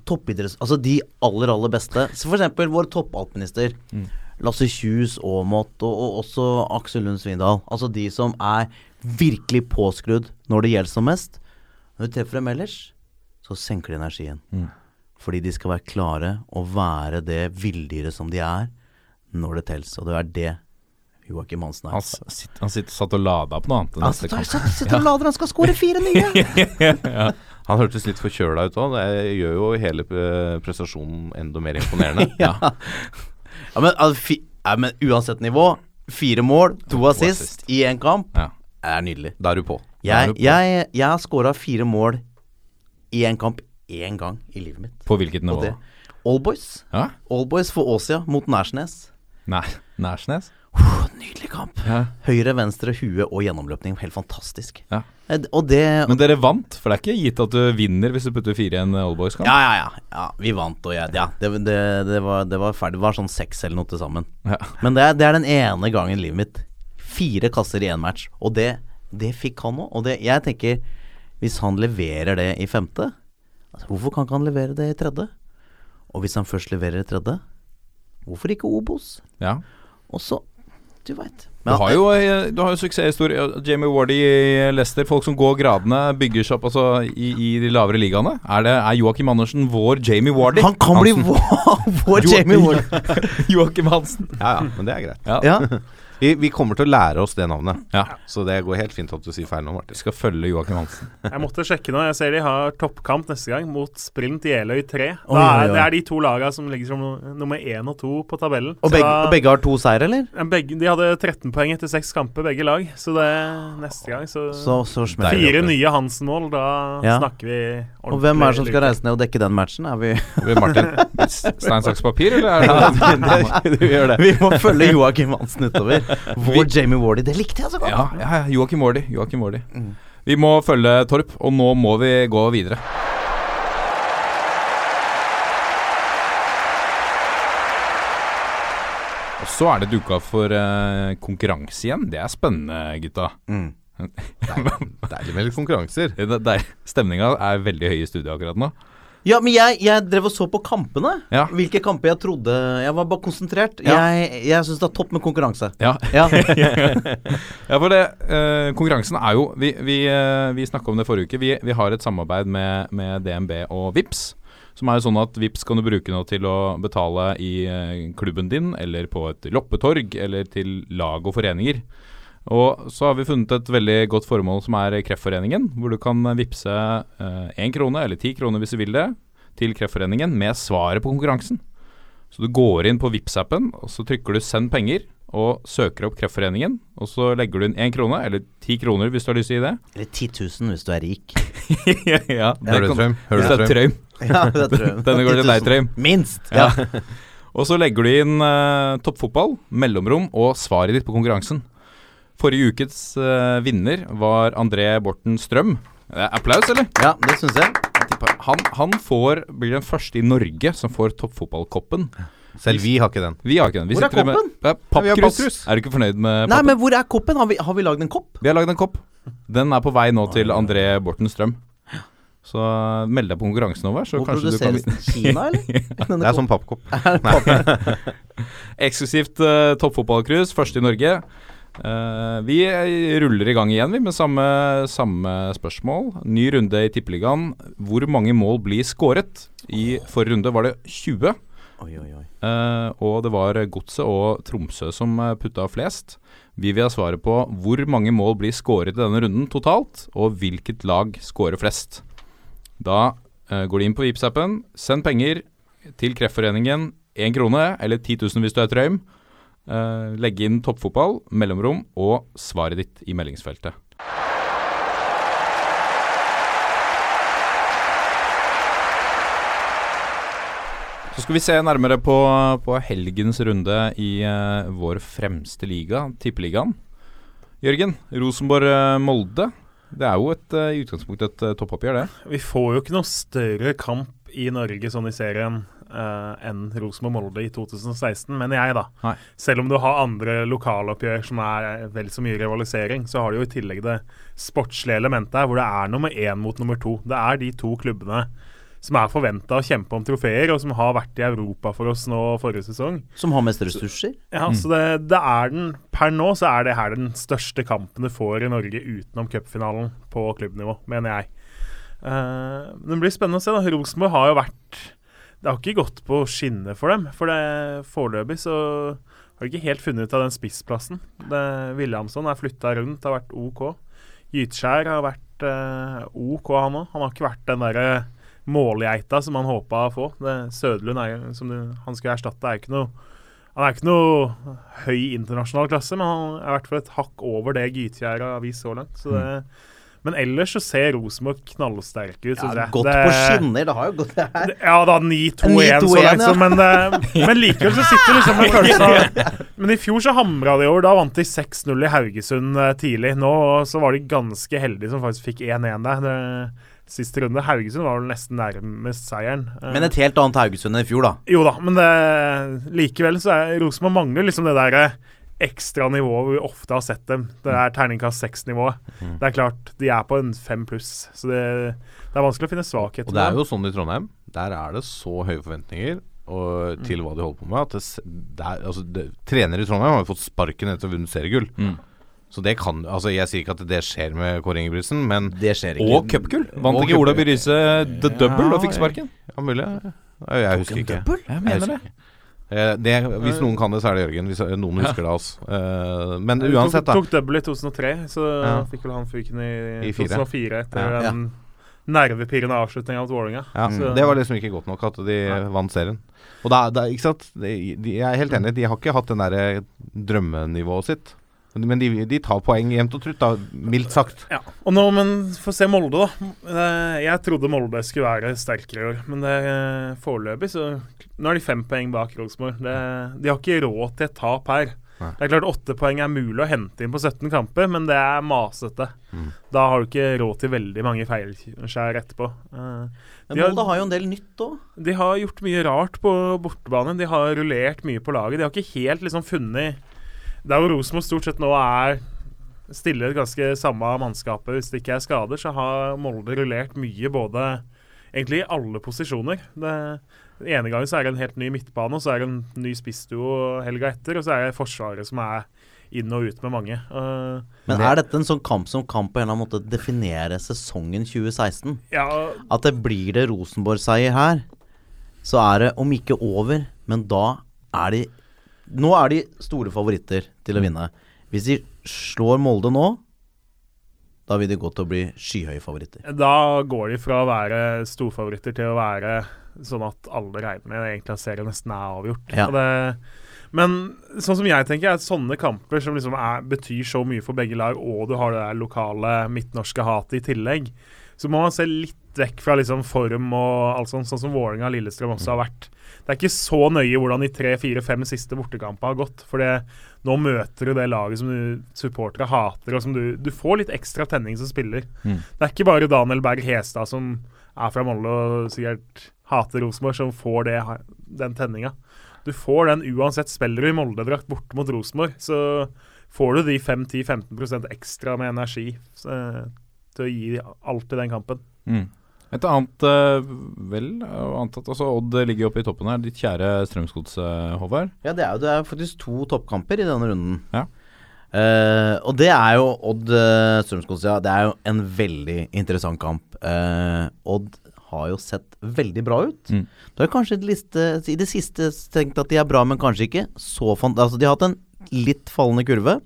toppidretts... Altså de aller, aller beste. Så for eksempel våre toppalpinister. Mm. Lasse Kjus, Aamodt og, og også Aksel Lund Svindal. Altså de som er virkelig påskrudd når det gjelder som mest. Når du treffer dem ellers, så senker de energien. Mm. Fordi de skal være klare og være det villdyret som de er, når det tels. Og det er det Joakim Hansen er. Han, sitt, han sitt, satt og lada på noe annet. Han sitter satt sitter- sitter og lader, han skal skåre fire nye! Han hørtes litt forkjøla ut òg. Det gjør jo hele eh, prestasjonen enda mer imponerende. ja. ja, men, altså, fi, ja, men uansett nivå, fire mål, to assist assist. i én kamp, Ja. er nydelig. Da er du på. Jeg, du på. jeg, jeg har scora fire mål i én kamp én gang i livet mitt. På hvilket nivå? det Allboys. Ja? Allboys for Åsia mot Nærsnes. Nei, Nærsnes? Nydelig kamp. Ja. Høyre, venstre, hue og gjennomløpning. Helt fantastisk. Ja. Eh, Og det Men dere vant, for det er ikke gitt at du vinner hvis du putter fire i en Oldboys-kamp. Ja, ja, ja, ja. Vi vant, og jeg, ja, det, det, det, var, det var ferdig. Det var sånn seks eller noe til sammen. Ja. Men det er, det er den ene gangen i livet mitt. Fire kasser i én match. Og det, det fikk han òg. Og det, jeg tenker, hvis han leverer det i femte, altså, hvorfor kan ikke han levere det i tredje? Og hvis han først leverer i tredje, hvorfor ikke Obos? Ja. Og så Du veit. Du har jo, eh, du har jo suksesshistorie. Jamie Wardy i Leicester. Folk som går gradene, bygger seg opp altså, i, i de lavere ligaene. Er, det, er Joakim Andersen vår Jamie Wardy? Han kan bli vår, vår Jamie Wardy! Joakim Hansen. Ja, ja, men det er greit. Ja. Ja. Vi, vi kommer til å lære oss det navnet. ja. Så det går helt fint at du sier feil nå, Martin. Vi skal følge Joakim Hansen. Jeg måtte sjekke nå. Jeg ser de har toppkamp neste gang mot Sprint Jeløy 3. Da Oi, oi, er, det er de to lagene som ligger som nummer én og to på tabellen. Og begge, da- og begge har to seier, eller? Begge, de hadde 13 poeng etter seks kamper, begge lag. Så det neste gang så, Så, så smeller det. Fire nye Hansen-mål, da Ja. snakker vi Og hvem er det som skal reise ned og dekke den matchen? Er vi Martin. Stein, saks, papir, eller er det du gjør det. Vi må følge Joakim Hansen utover. Vår Jamie Wardy. Det likte jeg så godt. Ja, ja, ja, Joakim Wardy. Joakim Wardy. Mm. Vi må følge Torp, og nå må vi gå videre. Og så er det duka for uh, konkurranse igjen. Det er spennende, gutta. Mm. Deilig med litt konkurranser. Stemninga er veldig høy i studio akkurat nå. Ja, men jeg, jeg drev og så på kampene. Ja. Hvilke kamper jeg trodde Jeg var bare konsentrert. Ja. Jeg, jeg syns det er topp med konkurranse. Ja, Ja. ja for det eh, Konkurransen er jo Vi, vi, uh, vi snakka om det forrige uke. Vi, vi har et samarbeid med, med DNB og VIPS Som er jo sånn at VIPS kan du bruke nå til å betale i eh, klubben din, eller på et loppetorg, eller til lag og foreninger. Og så har vi funnet et veldig godt formål som er Kreftforeningen, hvor du kan vippse én krone, eller ti kroner hvis du vil det, til Kreftforeningen med svaret på konkurransen. Så du går inn på Vipps-appen, og så trykker du 'send penger', og søker opp Kreftforeningen. Og så legger du inn én krone, eller ti kroner hvis du har lyst til å gi det. Eller 10 000 hvis du er rik. ja, det Hører du, Trøim? Hører du, er Trøim? Ja, det tror jeg. Denne går til deg, Trøim. Minst. Ja. Ja. Og så legger du inn eh, toppfotball, mellomrom og svaret ditt på konkurransen. Forrige ukets uh, vinner var André Borten Strøm. Eh, applaus, eller? ja, det syns jeg. Han, han får, blir den første i Norge som får toppfotballkoppen. Selv vi har ikke den. Vi har ikke den. Vi Hvor er koppen? med- koppen? Ja, vi har pappkrus. pappkrus. Er du ikke fornøyd med Nei, men hvor er koppen? Har vi, har vi lagd en kopp? Vi har lagd en kopp. Den er på vei nå til André Borten Strøm. Så meld deg på konkurransen over, så Må kanskje du kan Kina, eller? Denne Det er sånn pappkopp. Eksklusivt uh, toppfotballcruise, første i Norge. Eh, vi ruller i gang igjen vi med samme, samme spørsmål. Ny runde i Tippeligaen. Hvor mange mål blir skåret? I forrige runde var det 20. Oi, oi, oi. Uh, og det var Godset og Tromsø som eh, putta flest. Vi vil ha svaret på hvor mange mål blir skåret i denne runden totalt, og hvilket lag skårer flest. Da uh, går de inn på Vipps-appen, send penger til Kreftforeningen, én krone, eller 10 000 hvis du er trøym. Eh, legge inn toppfotball, mellomrom og svaret ditt i meldingsfeltet. Så skal vi se nærmere på, på helgens runde i uh, vår fremste liga, Tippeligaen. Jørgen, Rosenborg-Molde. Det er jo et, uh, i utgangspunktet et eh, toppoppgjør, det. Vi får jo ikke noe større kamp i Norge sånn i serien eh, enn Rosenborg-Molde i 2016, mener jeg, da. Nei. Selv om du har andre lokaloppgjør som er vel så mye rivalisering, så har du jo i tillegg det sportslige elementet her, hvor det er nummer én mot nummer to. Det er de to klubbene som er forventa å kjempe om trofeer, og som har vært i Europa for oss nå forrige sesong. Som har mest ressurser. Ja, så det, det er den Per nå så er det her den største kampen du får i Norge utenom cupfinalen på klubbnivå, mener jeg. Uh, det blir spennende å se. da Rosenborg har jo vært Det har ikke gått på skinner for dem. For det foreløpig så har de ikke helt funnet ut av den spissplassen. Det, Williamson er flytta rundt, har vært OK. Gytskjær har vært eh, OK, han òg. Han har ikke vært den derre målgeita som han håpa å få. Det Sødlund er, som du, han skulle erstatte, er ikke noe han er ikke noe høy internasjonal klasse, men han er i hvert fall et hakk over det Gytgjær har vist så langt. Så det, Men ellers så ser Rosenborg knallsterke ut. Ja, gått Det- på skinner. Det har jo gått det her. det- Ja da, 9-2-1 så langt, så, men, det- men likevel så sitter liksom med følelsen av Men i fjor så hamra de over. Da vant de 6-0 i Haugesund eh, tidlig. Nå så var de ganske heldige som faktisk fikk 1-1 der. Det, siste runde. Haugesund var vel nesten nærmest seieren. Eh, Men et helt annet Haugesund enn i fjor, da. jo da, men det, likevel så er Rosenborg mangler liksom det der eh, ekstra nivå hvor vi ofte har sett dem. Det er terningkast seks-nivået. Mm. Det er klart, de er på en fem pluss, så det, det er vanskelig å finne svakheter. Og det er jo sånn i Trondheim. Der er det så høye forventninger og, til hva de holder på med. At det, det er, altså, det, trenere i Trondheim har jo fått sparken etter å ha vunnet seriegull. Mm. Så det kan Altså Jeg sier ikke at det skjer med Kåre Ingebrigtsen, men Det skjer ikke. Og cupgull. Vant Og ikke Ola Byrise the double og fikk sparken? ja, mulig. Jeg, jeg husker ikke. Jeg mener det. Eh, det. Hvis noen kan det, så er det Jørgen. Hvis noen Ja. husker det, altså. Eh, men uansett, da. Tok, tok double i 2003, så Ja. fikk vel han fyken i, I 2004 etter Ja. Ja. en nervepirrende avslutning av Vålerenga. Ja, Det var liksom ikke godt nok at de Nei. vant serien. Og da, da ikke sant de, de, Jeg er helt enig, de har ikke hatt det derre drømmenivået sitt. Men men de, de tar poeng jevnt og trutt, da, mildt sagt. Ja, og nå, men Få se Molde, da. Eh, Jeg trodde Molde skulle være sterkere i år, men det eh, foreløpig så Nå er de fem poeng bak Rosenborg. De har ikke råd til et tap her. Nei. Det er klart Åtte poeng er mulig å hente inn på 17 kamper, men det er masete. Mm. Da har du ikke råd til veldig mange feilskjær etterpå. Uh, Men Molde har- Molde har jo en del nytt òg. De har gjort mye rart på bortebane. De har rullert mye på laget. De har ikke helt liksom funnet Der hvor Rosenborg stort sett nå er stiller ganske samme mannskapet hvis det ikke er skader, så har Molde rullert mye både egentlig i alle posisjoner. Det, den ene gangen så er det en helt ny midtbane, og så er det en ny spissduo helga etter, og så er det Forsvaret som er inn og ut med mange. Uh, Men er dette en sånn kamp som kan på en eller annen måte definere sesongen 2016? ja, At det blir det Rosenborg-seier her, så er det om ikke over, men da er de Nå er de store favoritter til å vinne. Hvis de slår Molde nå, da vil de gå til å bli skyhøye favoritter. Da går de fra å være storfavoritter til å være sånn at alle regner med egentlig at serien nesten er avgjort. Ja. Det, men sånn som jeg tenker, er at sånne kamper som liksom er, betyr så mye for begge lag, og du har det der lokale midtnorske hatet i tillegg, så må man se litt vekk fra liksom form og alt sånt, sånn som Vålerenga og Lillestrøm også har vært. Det er ikke så nøye hvordan de tre, fire, fem siste bortekampene har gått. For det, nå møter du det laget som du supportere hater, og som du, du får litt ekstra tenning som spiller. Mm. Det er ikke bare Daniel Berg Hestad som er fra Molde og sikkert hater Rosenborg, som får det, den tenninga. Du får den uansett. Spiller du i Molde-drakt borte mot Rosenborg, så får du de 5-10-15% ekstra med energi eh, til å gi alt i den kampen. Mm. Et annet eh, vel antatt, altså Odd ligger oppe i toppen her. Ditt kjære Strømsgods, eh, Håvard. Ja, det er jo det er faktisk to toppkamper i denne runden. Ja. Uh, og det er jo Odd uh, Strømsgodset, ja. Det er jo en veldig interessant kamp. Uh, Odd har jo sett veldig bra ut. Mm. Du har kanskje i det, liste, i det siste tenkt at de er bra, men kanskje ikke. Så fant, altså, de har hatt en litt fallende kurve.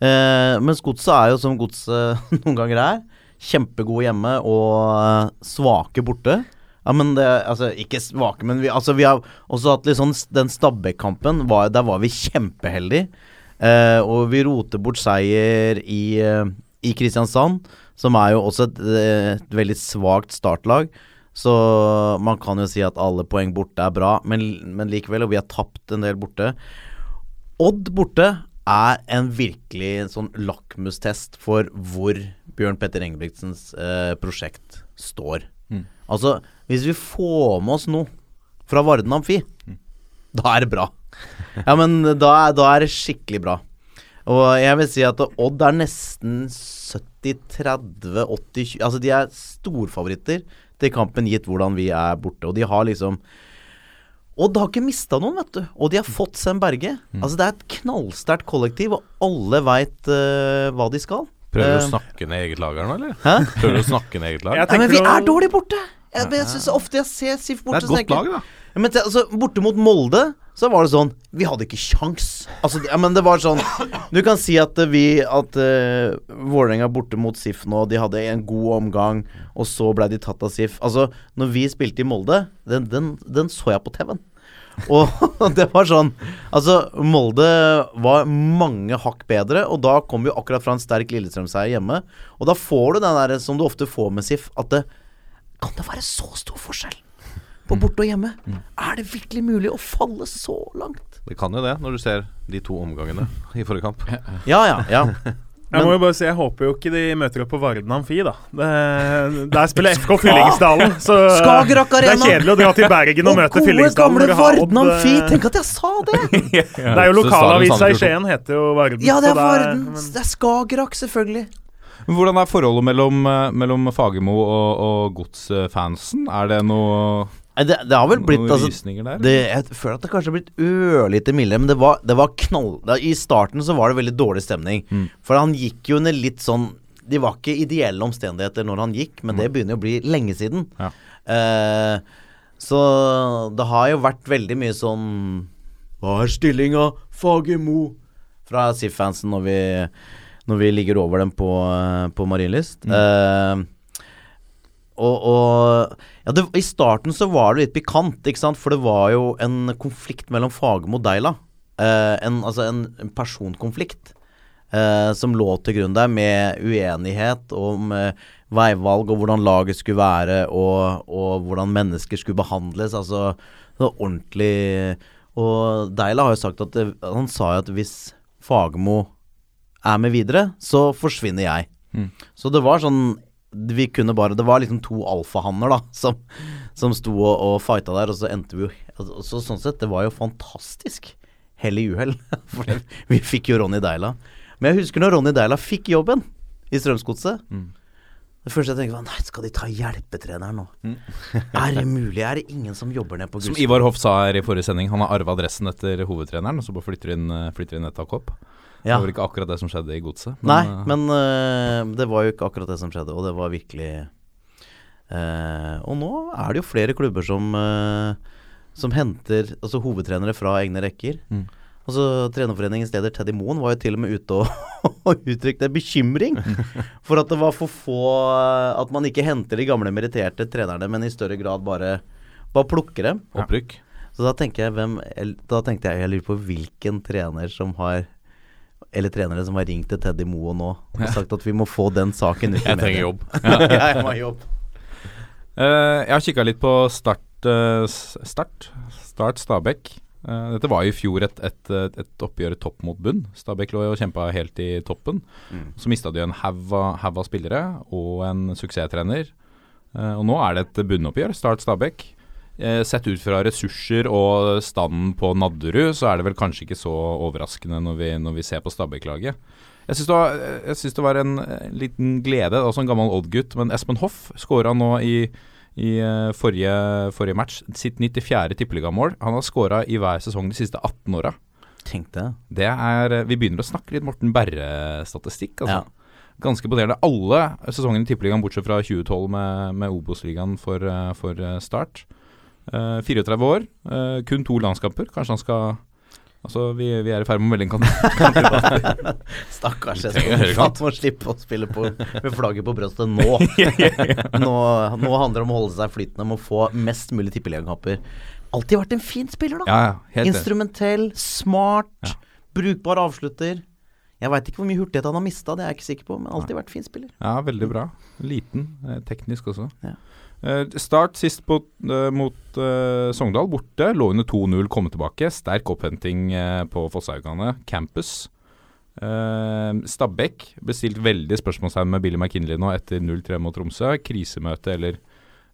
Eh, mens godset er jo som godset noen ganger er. Kjempegode hjemme og eh, svake borte. Ja, men det, altså, Ikke svake, men vi, altså, vi har også hatt litt sånn Den Stabæk-kampen, der var vi kjempeheldige. Eh, og vi roter bort seier i, eh, i Kristiansand, som er jo også et, eh, et veldig svakt startlag. Så man kan jo si at alle poeng borte er bra, men, men likevel, og vi har tapt en del borte. Odd borte er en virkelig sånn lakmustest for hvor Bjørn Petter Engebrigtsens eh, prosjekt står. Mm. Altså, hvis vi får med oss noe fra Varden Amfi, da er det bra. Ja, men da da er det skikkelig bra. Og jeg vil si at Odd er nesten 70-30, 80-20 Altså, de er storfavoritter til kampen, gitt hvordan vi er borte. Og de har liksom Odd har ikke mista noen, vet du. Og de har fått Sem Berge. Altså, det er et knallsterkt kollektiv, og alle veit hva de skal. Prøver du Eh, å snakke ned eget lag her nå, eller? Hæ? Prøver du å snakke ned eget lag? Nei, men vi er dårlig borte! Jeg, jeg synes ofte jeg ser SIF borte. Det er et godt lag, da. men altså, borte mot Molde så var det sånn Vi hadde ikke kjangs. Altså, ja, men det var sånn Du kan si at eh, vi At uh, Vålerenga borte mot SIF nå, de hadde en god omgang, og så ble de tatt av SIF. Altså, når vi spilte i Molde, den, den, den så jeg på TV-en. Og det var sånn Altså, Molde var mange hakk bedre, og da kom vi akkurat fra en sterk Lillestrøm-seier hjemme. Og da får du den der som du ofte får med SIF, at det Kan det være så stor forskjell på borte og hjemme? Er det virkelig mulig å falle så langt? Det kan jo det, når du ser de to omgangene i forrige kamp. Ja, ja, ja. Jeg må jo bare si, jeg håper jo ikke de møter opp på Varden Amfi, da. Det, der spiller FK Fyllingsdalen, så Arena! det er kjedelig å dra til Bergen og, møte gode, Fyllingsdalen. gamle når Varden Amfi. eh, Tenk at jeg sa det! Det er jo lokalavisa i. Skien, heter jo Varden. Ja, det er Varden. Det er Skagerrak, selvfølgelig. Men Hvordan er forholdet mellom, eh, mellom Fagermo og, og godsfansen? Er det noe, Nei, Det, det har vel blitt noen altså, der? det, Jeg føler at det kanskje har blitt ørlite mildere, men det var, det var knall... Da, I starten så var det veldig dårlig stemning. Mm. For han gikk jo under litt sånn De var ikke ideelle omstendigheter når han gikk, men det begynner å bli lenge siden. Ja. Eh, så det har jo vært veldig mye sånn Hva er stillinga, Fagermo? Fra SIF-fansen når vi, når vi ligger over dem på, eh, på Marienlyst. Eh, og, og ja, det, I starten så var det litt pikant, ikke sant? for det var jo en konflikt mellom Fagermo og Deila. Eh, en, altså en, en personkonflikt eh, som lå til grunn der, med uenighet om eh, veivalg og hvordan laget skulle være, og, og hvordan mennesker skulle behandles. Altså det var ordentlig Og Deila har jo sagt at det, Han sa jo at hvis Fagermo er med videre, så forsvinner jeg. Mm. Så det var sånn vi kunne bare Det var liksom to alfahanner, da, som, som sto og, og fighta der, og så endte vi jo altså, så Sånn sett, det var jo fantastisk hell i uhell. For vi fikk jo Ronny Deila. Men jeg husker når Ronny Deila fikk jobben i Strømsgodset. Mm. Det første jeg tenkte var Nei, skal de ta hjelpetreneren nå? er det mulig? Er det ingen som jobber ned på Som Ivar Hoff sa her i forrige sending, han har arva adressen etter hovedtreneren, og så bare flytter inn, eh, flytter inn et tak opp. Det var ikke akkurat det som skjedde i godset. Nei, eh, men uh, det var jo ikke akkurat det som skjedde, og det var virkelig uh, Og nå er det jo flere klubber som uh, Som henter altså hovedtrenere fra egne rekker. Mm. Altså Trenerforeningens leder Teddy Moen var jo til og med ute og, og uttrykte bekymring for at det var for få At man ikke henter de gamle meritterte trenerne, men i større grad bare, bare plukker dem. Opprykk. Så da jeg hvem Da tenkte jeg Jeg lurer på hvilken trener som har Eller trenere som har ringt til Teddy Moe nå og sagt at vi må få den saken ut i Jeg trenger jobb. ja, jeg må jobb. Uh, jeg har kikka litt på Start uh, Start Start Stabæk. Uh, dette var jo i fjor et, et, et, oppgjør topp mot bunn. Stabæk lå jo og kjempa helt i toppen. Mm. Så mista de en haug av spillere og en suksesstrener. Eh, og nå er det et bunnoppgjør, Start Stabæk. Eh, sett ut fra ressurser og standen på Nadderud, så er det vel kanskje ikke så overraskende når vi, når vi ser på Stabæk-laget. Jeg syns det, det var en liten glede, også en gammel Odd-gutt, men Espen Hoff skåra nå i, i eh, forrige, forrige match sitt 94. tippeligamål. Han har skåra i hver sesong de siste 18 åra. Tenk det. Det er eh, Vi begynner å snakke litt Morten Berre-statistikk, altså. Ja. Ganske imponerende. Alle sesongene i Tippeligaen, bortsett fra 2012 med, med Obos-ligaen for, for Start. Eh, 34 år, uh, kun to landskamper. Kanskje han skal Altså, vi, vi er i ferd med å melde en kandidat. Stakkars høyrekant. Han må slippe å spille på, med flagget på brøstet nå. nå. Nå handler det om å holde seg flytende, om å få mest mulig tippeligakamper. Alltid vært en fin spiller, da. Ja, ja, helt. Instrumentell, smart, Ja. brukbar avslutter. Jeg veit ikke hvor mye hurtighet han har mista, det er jeg ikke sikker på, men alltid vært fin spiller. Ja, veldig bra. Liten, eh, teknisk også. Ja. Eh, start sist på, eh, mot eh, Sogndal, borte. Lå under 2-0, komme tilbake. Sterk opphenting på Fosshaugane. Campus. Uh, Stabæk bestilt veldig spørsmålstegn med Billy McKinley nå etter 0-3 mot Tromsø. Krisemøte eller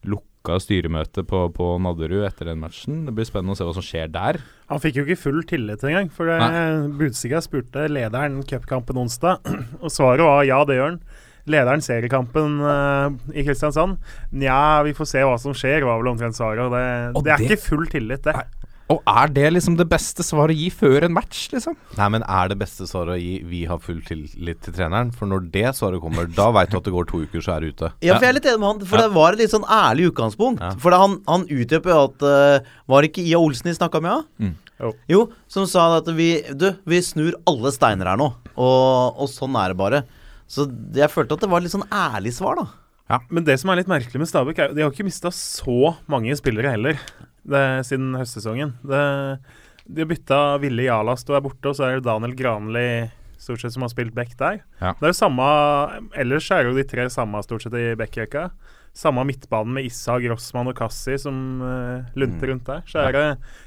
lukka styremøte på, på Nadderud etter den matchen. Det blir spennende å se hva som skjer der. Han fikk jo ikke full tillit engang. For det- Budstikka spurte lederen cupkampen onsdag, og svaret var ja, det gjør han. Lederen seriekampen uh, i Kristiansand. Nja, vi får se hva som skjer, var vel omtrent svaret. Det, det er det- ikke full tillit, det. Nei. Og er det liksom det beste svaret å gi før en match, liksom? Nei, men er det beste svaret å gi 'vi har full tillit til treneren'? For når det svaret kommer, da veit du at det går to uker, så er du ute. Ja, for jeg er litt enig med han, for Ja. det var et litt sånn ærlig utgangspunkt. Ja. For han, han utdyper jo at uh, Var det ikke Ia Olsen de snakka med, ja? Mm. Jo. Jo, som sa at vi Du, vi snur alle steiner her nå. Og, og sånn er det bare. Så jeg følte at det var litt sånn ærlig svar, da. Ja, Men det som er litt merkelig med Stabæk, er jo de har ikke mista så mange spillere heller det, siden høstsesongen. Det, de har bytta Ville Jalast og er borte, og så er det Daniel Granli stort sett som har spilt back der. Ja. Det er jo samme Ellers er jo de tre samme stort sett i backrekka. Samme midtbanen med Issa, Grossmann og Kassi som uh, lunter rundt der. Så er det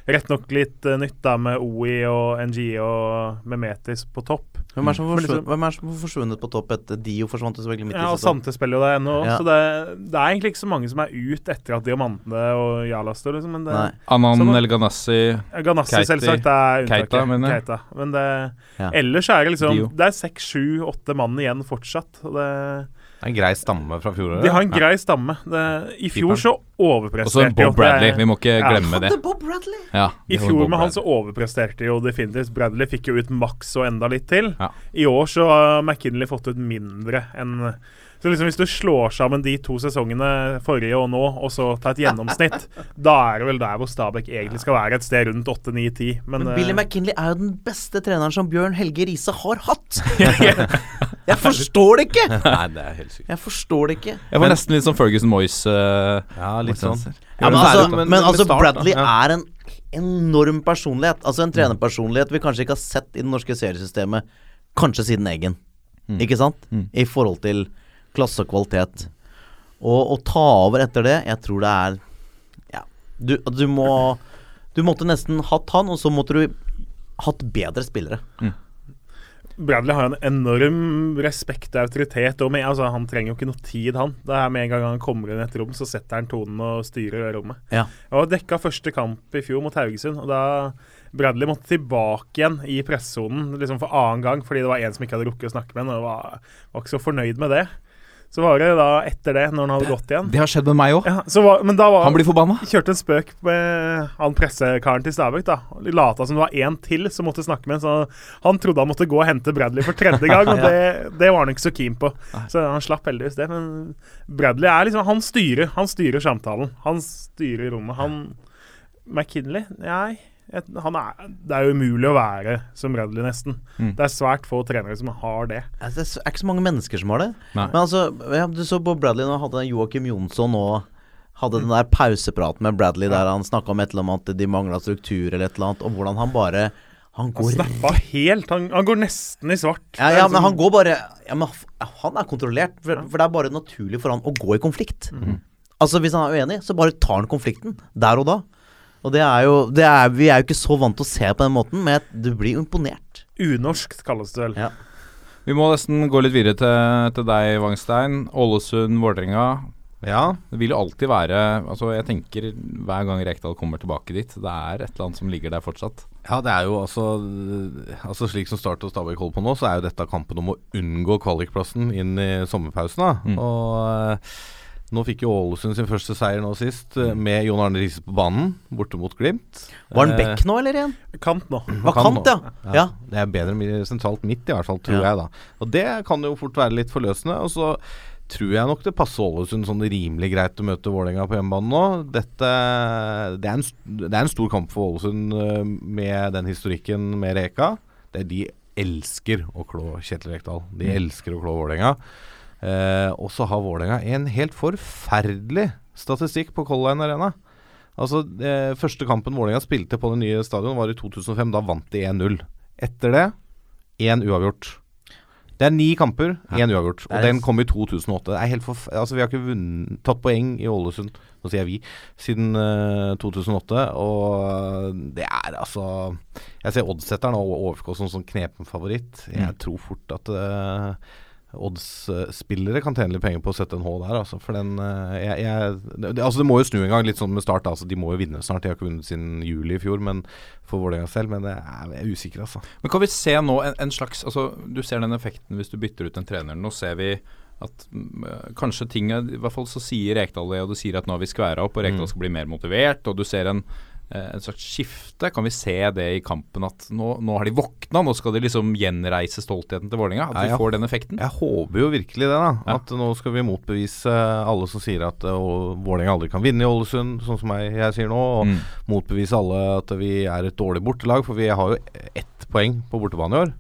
rett nok litt uh, nytt da med OI og NG og Memetis på topp. Hvem er det som har liksom- forsvunnet, på topp etter Dio forsvant selvfølgelig midt Ja, i og sesongen? Sante spiller jo det ennå. Ja. Så det, det er egentlig ikke så mange som er ut etter at Diamantene og Jala står, liksom. Men det, Nei. Anan Sånn- El Ganassi Ganassi Keiti. selvsagt er unntaket. Keita, mener jeg. Keita. Men det, Ja. ellers er det liksom Dio. Det er seks, sju, åtte mann igjen fortsatt. Og det, Det er en grei stamme fra fjoråret. de har en grei stamme. Det, I fjor så overpresterte Også Bob Bradley. Vi må ikke Ja. glemme det. Hadde Bob Bradley! Ja, I fjor Bob med han så overpresterte jo definitivt. Bradley fikk jo ut maks og enda litt til. Ja. I år så har McKinley fått ut mindre enn Så liksom hvis du slår sammen de to sesongene, forrige og nå, og så tar et gjennomsnitt, da er det vel der hvor Stabæk egentlig skal være, et sted rundt 8, 9, 10. Men, Men eh, Billy McKinley er jo den beste treneren som Bjørn Helge Riise har hatt! jeg forstår det ikke! Nei, det er helt sykt. Jeg forstår det ikke. Jeg var nesten litt sånn Ferguson Moyes. Uh, Ja, litt sånn. Ja, men, altså, men, men- altså start. Bradley Ja. er en enorm personlighet. Altså en trenerpersonlighet vi kanskje ikke har sett i det norske seriesystemet kanskje siden Eggen. Mm. Ikke sant? Mm. I forhold til klasse og kvalitet. Og å ta over etter det, jeg tror det er Ja. Du, du må Du måtte nesten hatt han, og så måtte du hatt bedre spillere. Bradley har en enorm respekt og autoritet. Og med, altså, han trenger jo ikke noe tid, han. Det er Med en gang han kommer inn i et rom, så setter han tonen og styrer det rommet. Ja. Jeg var dekka første kamp i fjor mot Haugesund, og da Bradley måtte tilbake igjen i pressesonen liksom for annen gang fordi det var en som ikke hadde rukket å snakke med ham, og var, var ikke så fornøyd med det. Så var det da etter det, når han hadde gått igjen Det har skjedd med meg òg. ja, Men da var Han blir forbanna. kjørte en spøk med han pressekaren til Stabæk. da Lata som det var én til som måtte snakke med ham. Så han trodde han måtte gå og hente Bradley for tredje gang, og det, det var han ikke så keen på. Så han slapp heldigvis det. Men Bradley er liksom Han styrer Han styrer samtalen. Han styrer rommet. Han McKinley? Nei. Er, det er jo umulig å være som Bradley, nesten. Mm. Det er svært få trenere som har det. Altså, Det er ikke så mange mennesker som har det. Nei. Men altså, ja, du så på Bradley nå hadde Joakim Jonsson og hadde den der pausepraten med Bradley der han snakka om et eller annet de mangla struktur eller et eller annet, og hvordan han bare Han Han går snappa helt. Han, han går nesten i svart. Ja, ja, men han går bare ja, men Han er kontrollert, for, for det er bare naturlig for han å gå i konflikt. Altså Hvis han er uenig, så bare tar han konflikten der og da. Og det er jo det er, Vi er jo ikke så vant til å se på den måten, men du blir jo imponert. Unorsk kalles det vel. Ja. Vi må nesten gå litt videre til, til deg, Wangstein. Ålesund, Vålerenga. Ja, Det vil jo alltid være Altså Jeg tenker hver gang Rekdal kommer tilbake dit, det er et eller annet som ligger der fortsatt. Ja, det er jo altså Altså Slik som Start og Stabæk holder på nå, så er jo dette kampen om å unngå kvalikplassen inn i sommerpausen. da Mm. Og eh, Nå fikk jo Ålesund sin første seier nå sist, eh, med Jon Arne Riise på banen, borte mot Glimt. Var han Eh, back nå, eller igjen? Kant nå. Var kant, kant, ja. Ja, ja. Det er bedre sentralt midt, i hvert fall, tror Ja. jeg, da. Og det kan jo fort være litt forløsende. Og så tror jeg nok det passer Ålesund sånn rimelig greit å møte Vålerenga på hjemmebane nå. Dette det er, en, det er en stor kamp for Ålesund eh, med den historikken med Reka. Det er de elsker å klå Kjetil Rekdal. De elsker å klå Vålerenga. Eh, og så har Vålerenga en helt forferdelig statistikk på Color Line Arena. Altså, eh, Første kampen Vålerenga spilte på det nye stadion, var i 2005. Da vant de 1-0. Etter det én uavgjort. Det er ni kamper, én uavgjort. Og den kom i 2008. Det er helt altså, vi har ikke vunnet, tatt poeng i Ålesund, nå sier jeg vi, siden uh, 2008. Og det er altså Jeg ser oddsetteren og OFK som sånn knepen favoritt. Jeg Mm. tror fort at uh, Odds-spillere kan tjene litt penger på å sette en H der, altså. For den eh, jeg, jeg, det, Altså, det må jo snu en gang, litt sånn med Start. Altså, de må jo vinne snart. De har ikke vunnet siden juli i fjor, men for Vålerenga selv. Men det er, jeg er usikker, altså. Men kan vi se nå en, en slags Altså, du ser den effekten hvis du bytter ut en trener. Nå ser vi at mm, øh, kanskje ting I hvert fall så sier Rekdal det, og du sier at nå har vi skværa opp, og Rekdal Mm. skal bli mer motivert, og du ser en eh, en slags skifte. Kan vi se det i kampen at nå, nå har de våkna, nå skal de liksom gjenreise stoltheten til Vålerenga? At vi ja. får den effekten? Jeg håper jo virkelig det, da. Ja. At nå skal vi motbevise alle som sier at uh, Vålerenga aldri kan vinne i Ålesund, sånn som jeg, jeg sier nå. Og Mm. motbevise alle at vi er et dårlig bortelag, for vi har jo ett poeng på bortebane i år.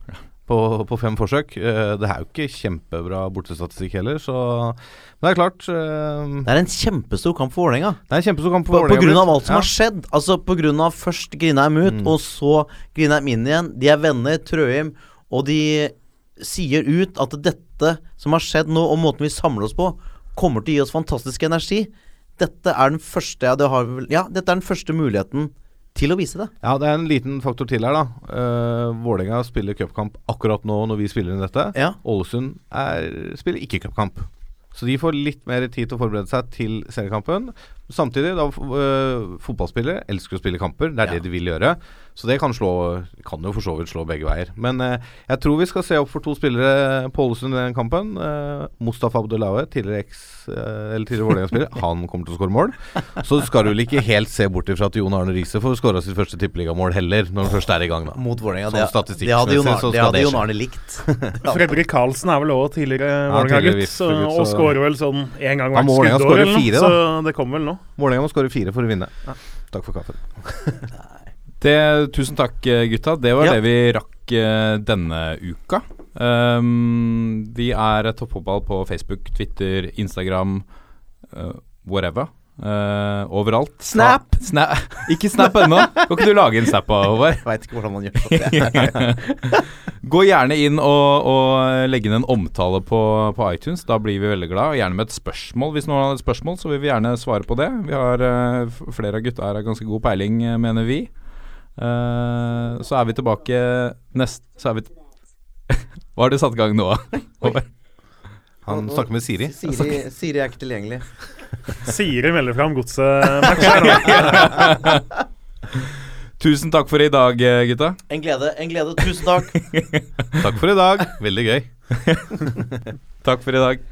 På, på fem forsøk. Eh, det er jo ikke kjempebra bortestatistikk heller, så Men det er klart uh, Det er en kjempestor kamp for Vålerenga. Det er en kjempestor kamp På, for på Vålerenga. grunn av alt som Ja. har skjedd. Altså på grunn av først Grindheim ut, Mm. og så Grindheim inn igjen. De er venner, Trøim, og de sier ut at dette som har skjedd nå, og måten vi samler oss på, kommer til å gi oss fantastisk energi. Dette er den første ja, det har, ja, dette er den første muligheten til å vise det. Ja, det er en liten faktor til her, da. Uh, Vålerenga spiller cupkamp akkurat nå når vi spiller inn dette. Ja. Ålesund er, spiller ikke cupkamp. Så de får litt mer tid til å forberede seg til seriekampen. Samtidig, da øh, fotballspillere elsker å spille kamper. Det er Ja. det de vil gjøre. Så det kan slå Kan jo for så vidt slå begge veier. Men eh, jeg tror vi skal se opp for to spillere på Ålesund i den kampen. Eh, Mustafa Abdullahe, tidligere eks Eller tidligere Vålerenga-spiller, han kommer til å skåre mål. Så skal du vel ikke helt se bort ifra at Jon Arne Riise får skåra sitt første tippeligamål heller, når han først er i gang, da. Mot Vålerenga. Sånn Det, det hadde Jon Arne, det hadde Jon. Arne likt. Fredrik Karlsen er vel òg tidligere Vålerenga-gutt, ja, og skårer vel sånn én gang hvert skuddår eller noe. Så det kommer vel nå. Vålerenga må skåre fire for å vinne. Takk for kaffen. Det, tusen takk, gutta. Det var Ja. det vi rakk eh, denne uka. Um, vi er Toppfotball på Facebook, Twitter, Instagram, uh, whatever. Eh, overalt. Snap! Ta- Sna ikke Snap ennå. Kan ikke du lage en Snap, av Håvard? Veit ikke hvordan man gjør det. Gå gjerne inn og, og legge inn en omtale på, på iTunes. Da blir vi veldig glad. Og gjerne med et spørsmål. Hvis noen har et spørsmål, så vil vi gjerne svare på det. Vi har uh, Flere av gutta her har ganske god peiling, eh, mener vi. Uh, så er vi tilbake nest... Så er vi Hva har du satt i gang nå? Håvard? Han snakker med Siri. Siri, Siri er ikke tilgjengelig. Siri melder godset-match her nå. Tusen takk for i dag, eh, gutta. En glede. En glede. Tusen takk. Takk for i dag. Veldig gøy. Takk for i dag.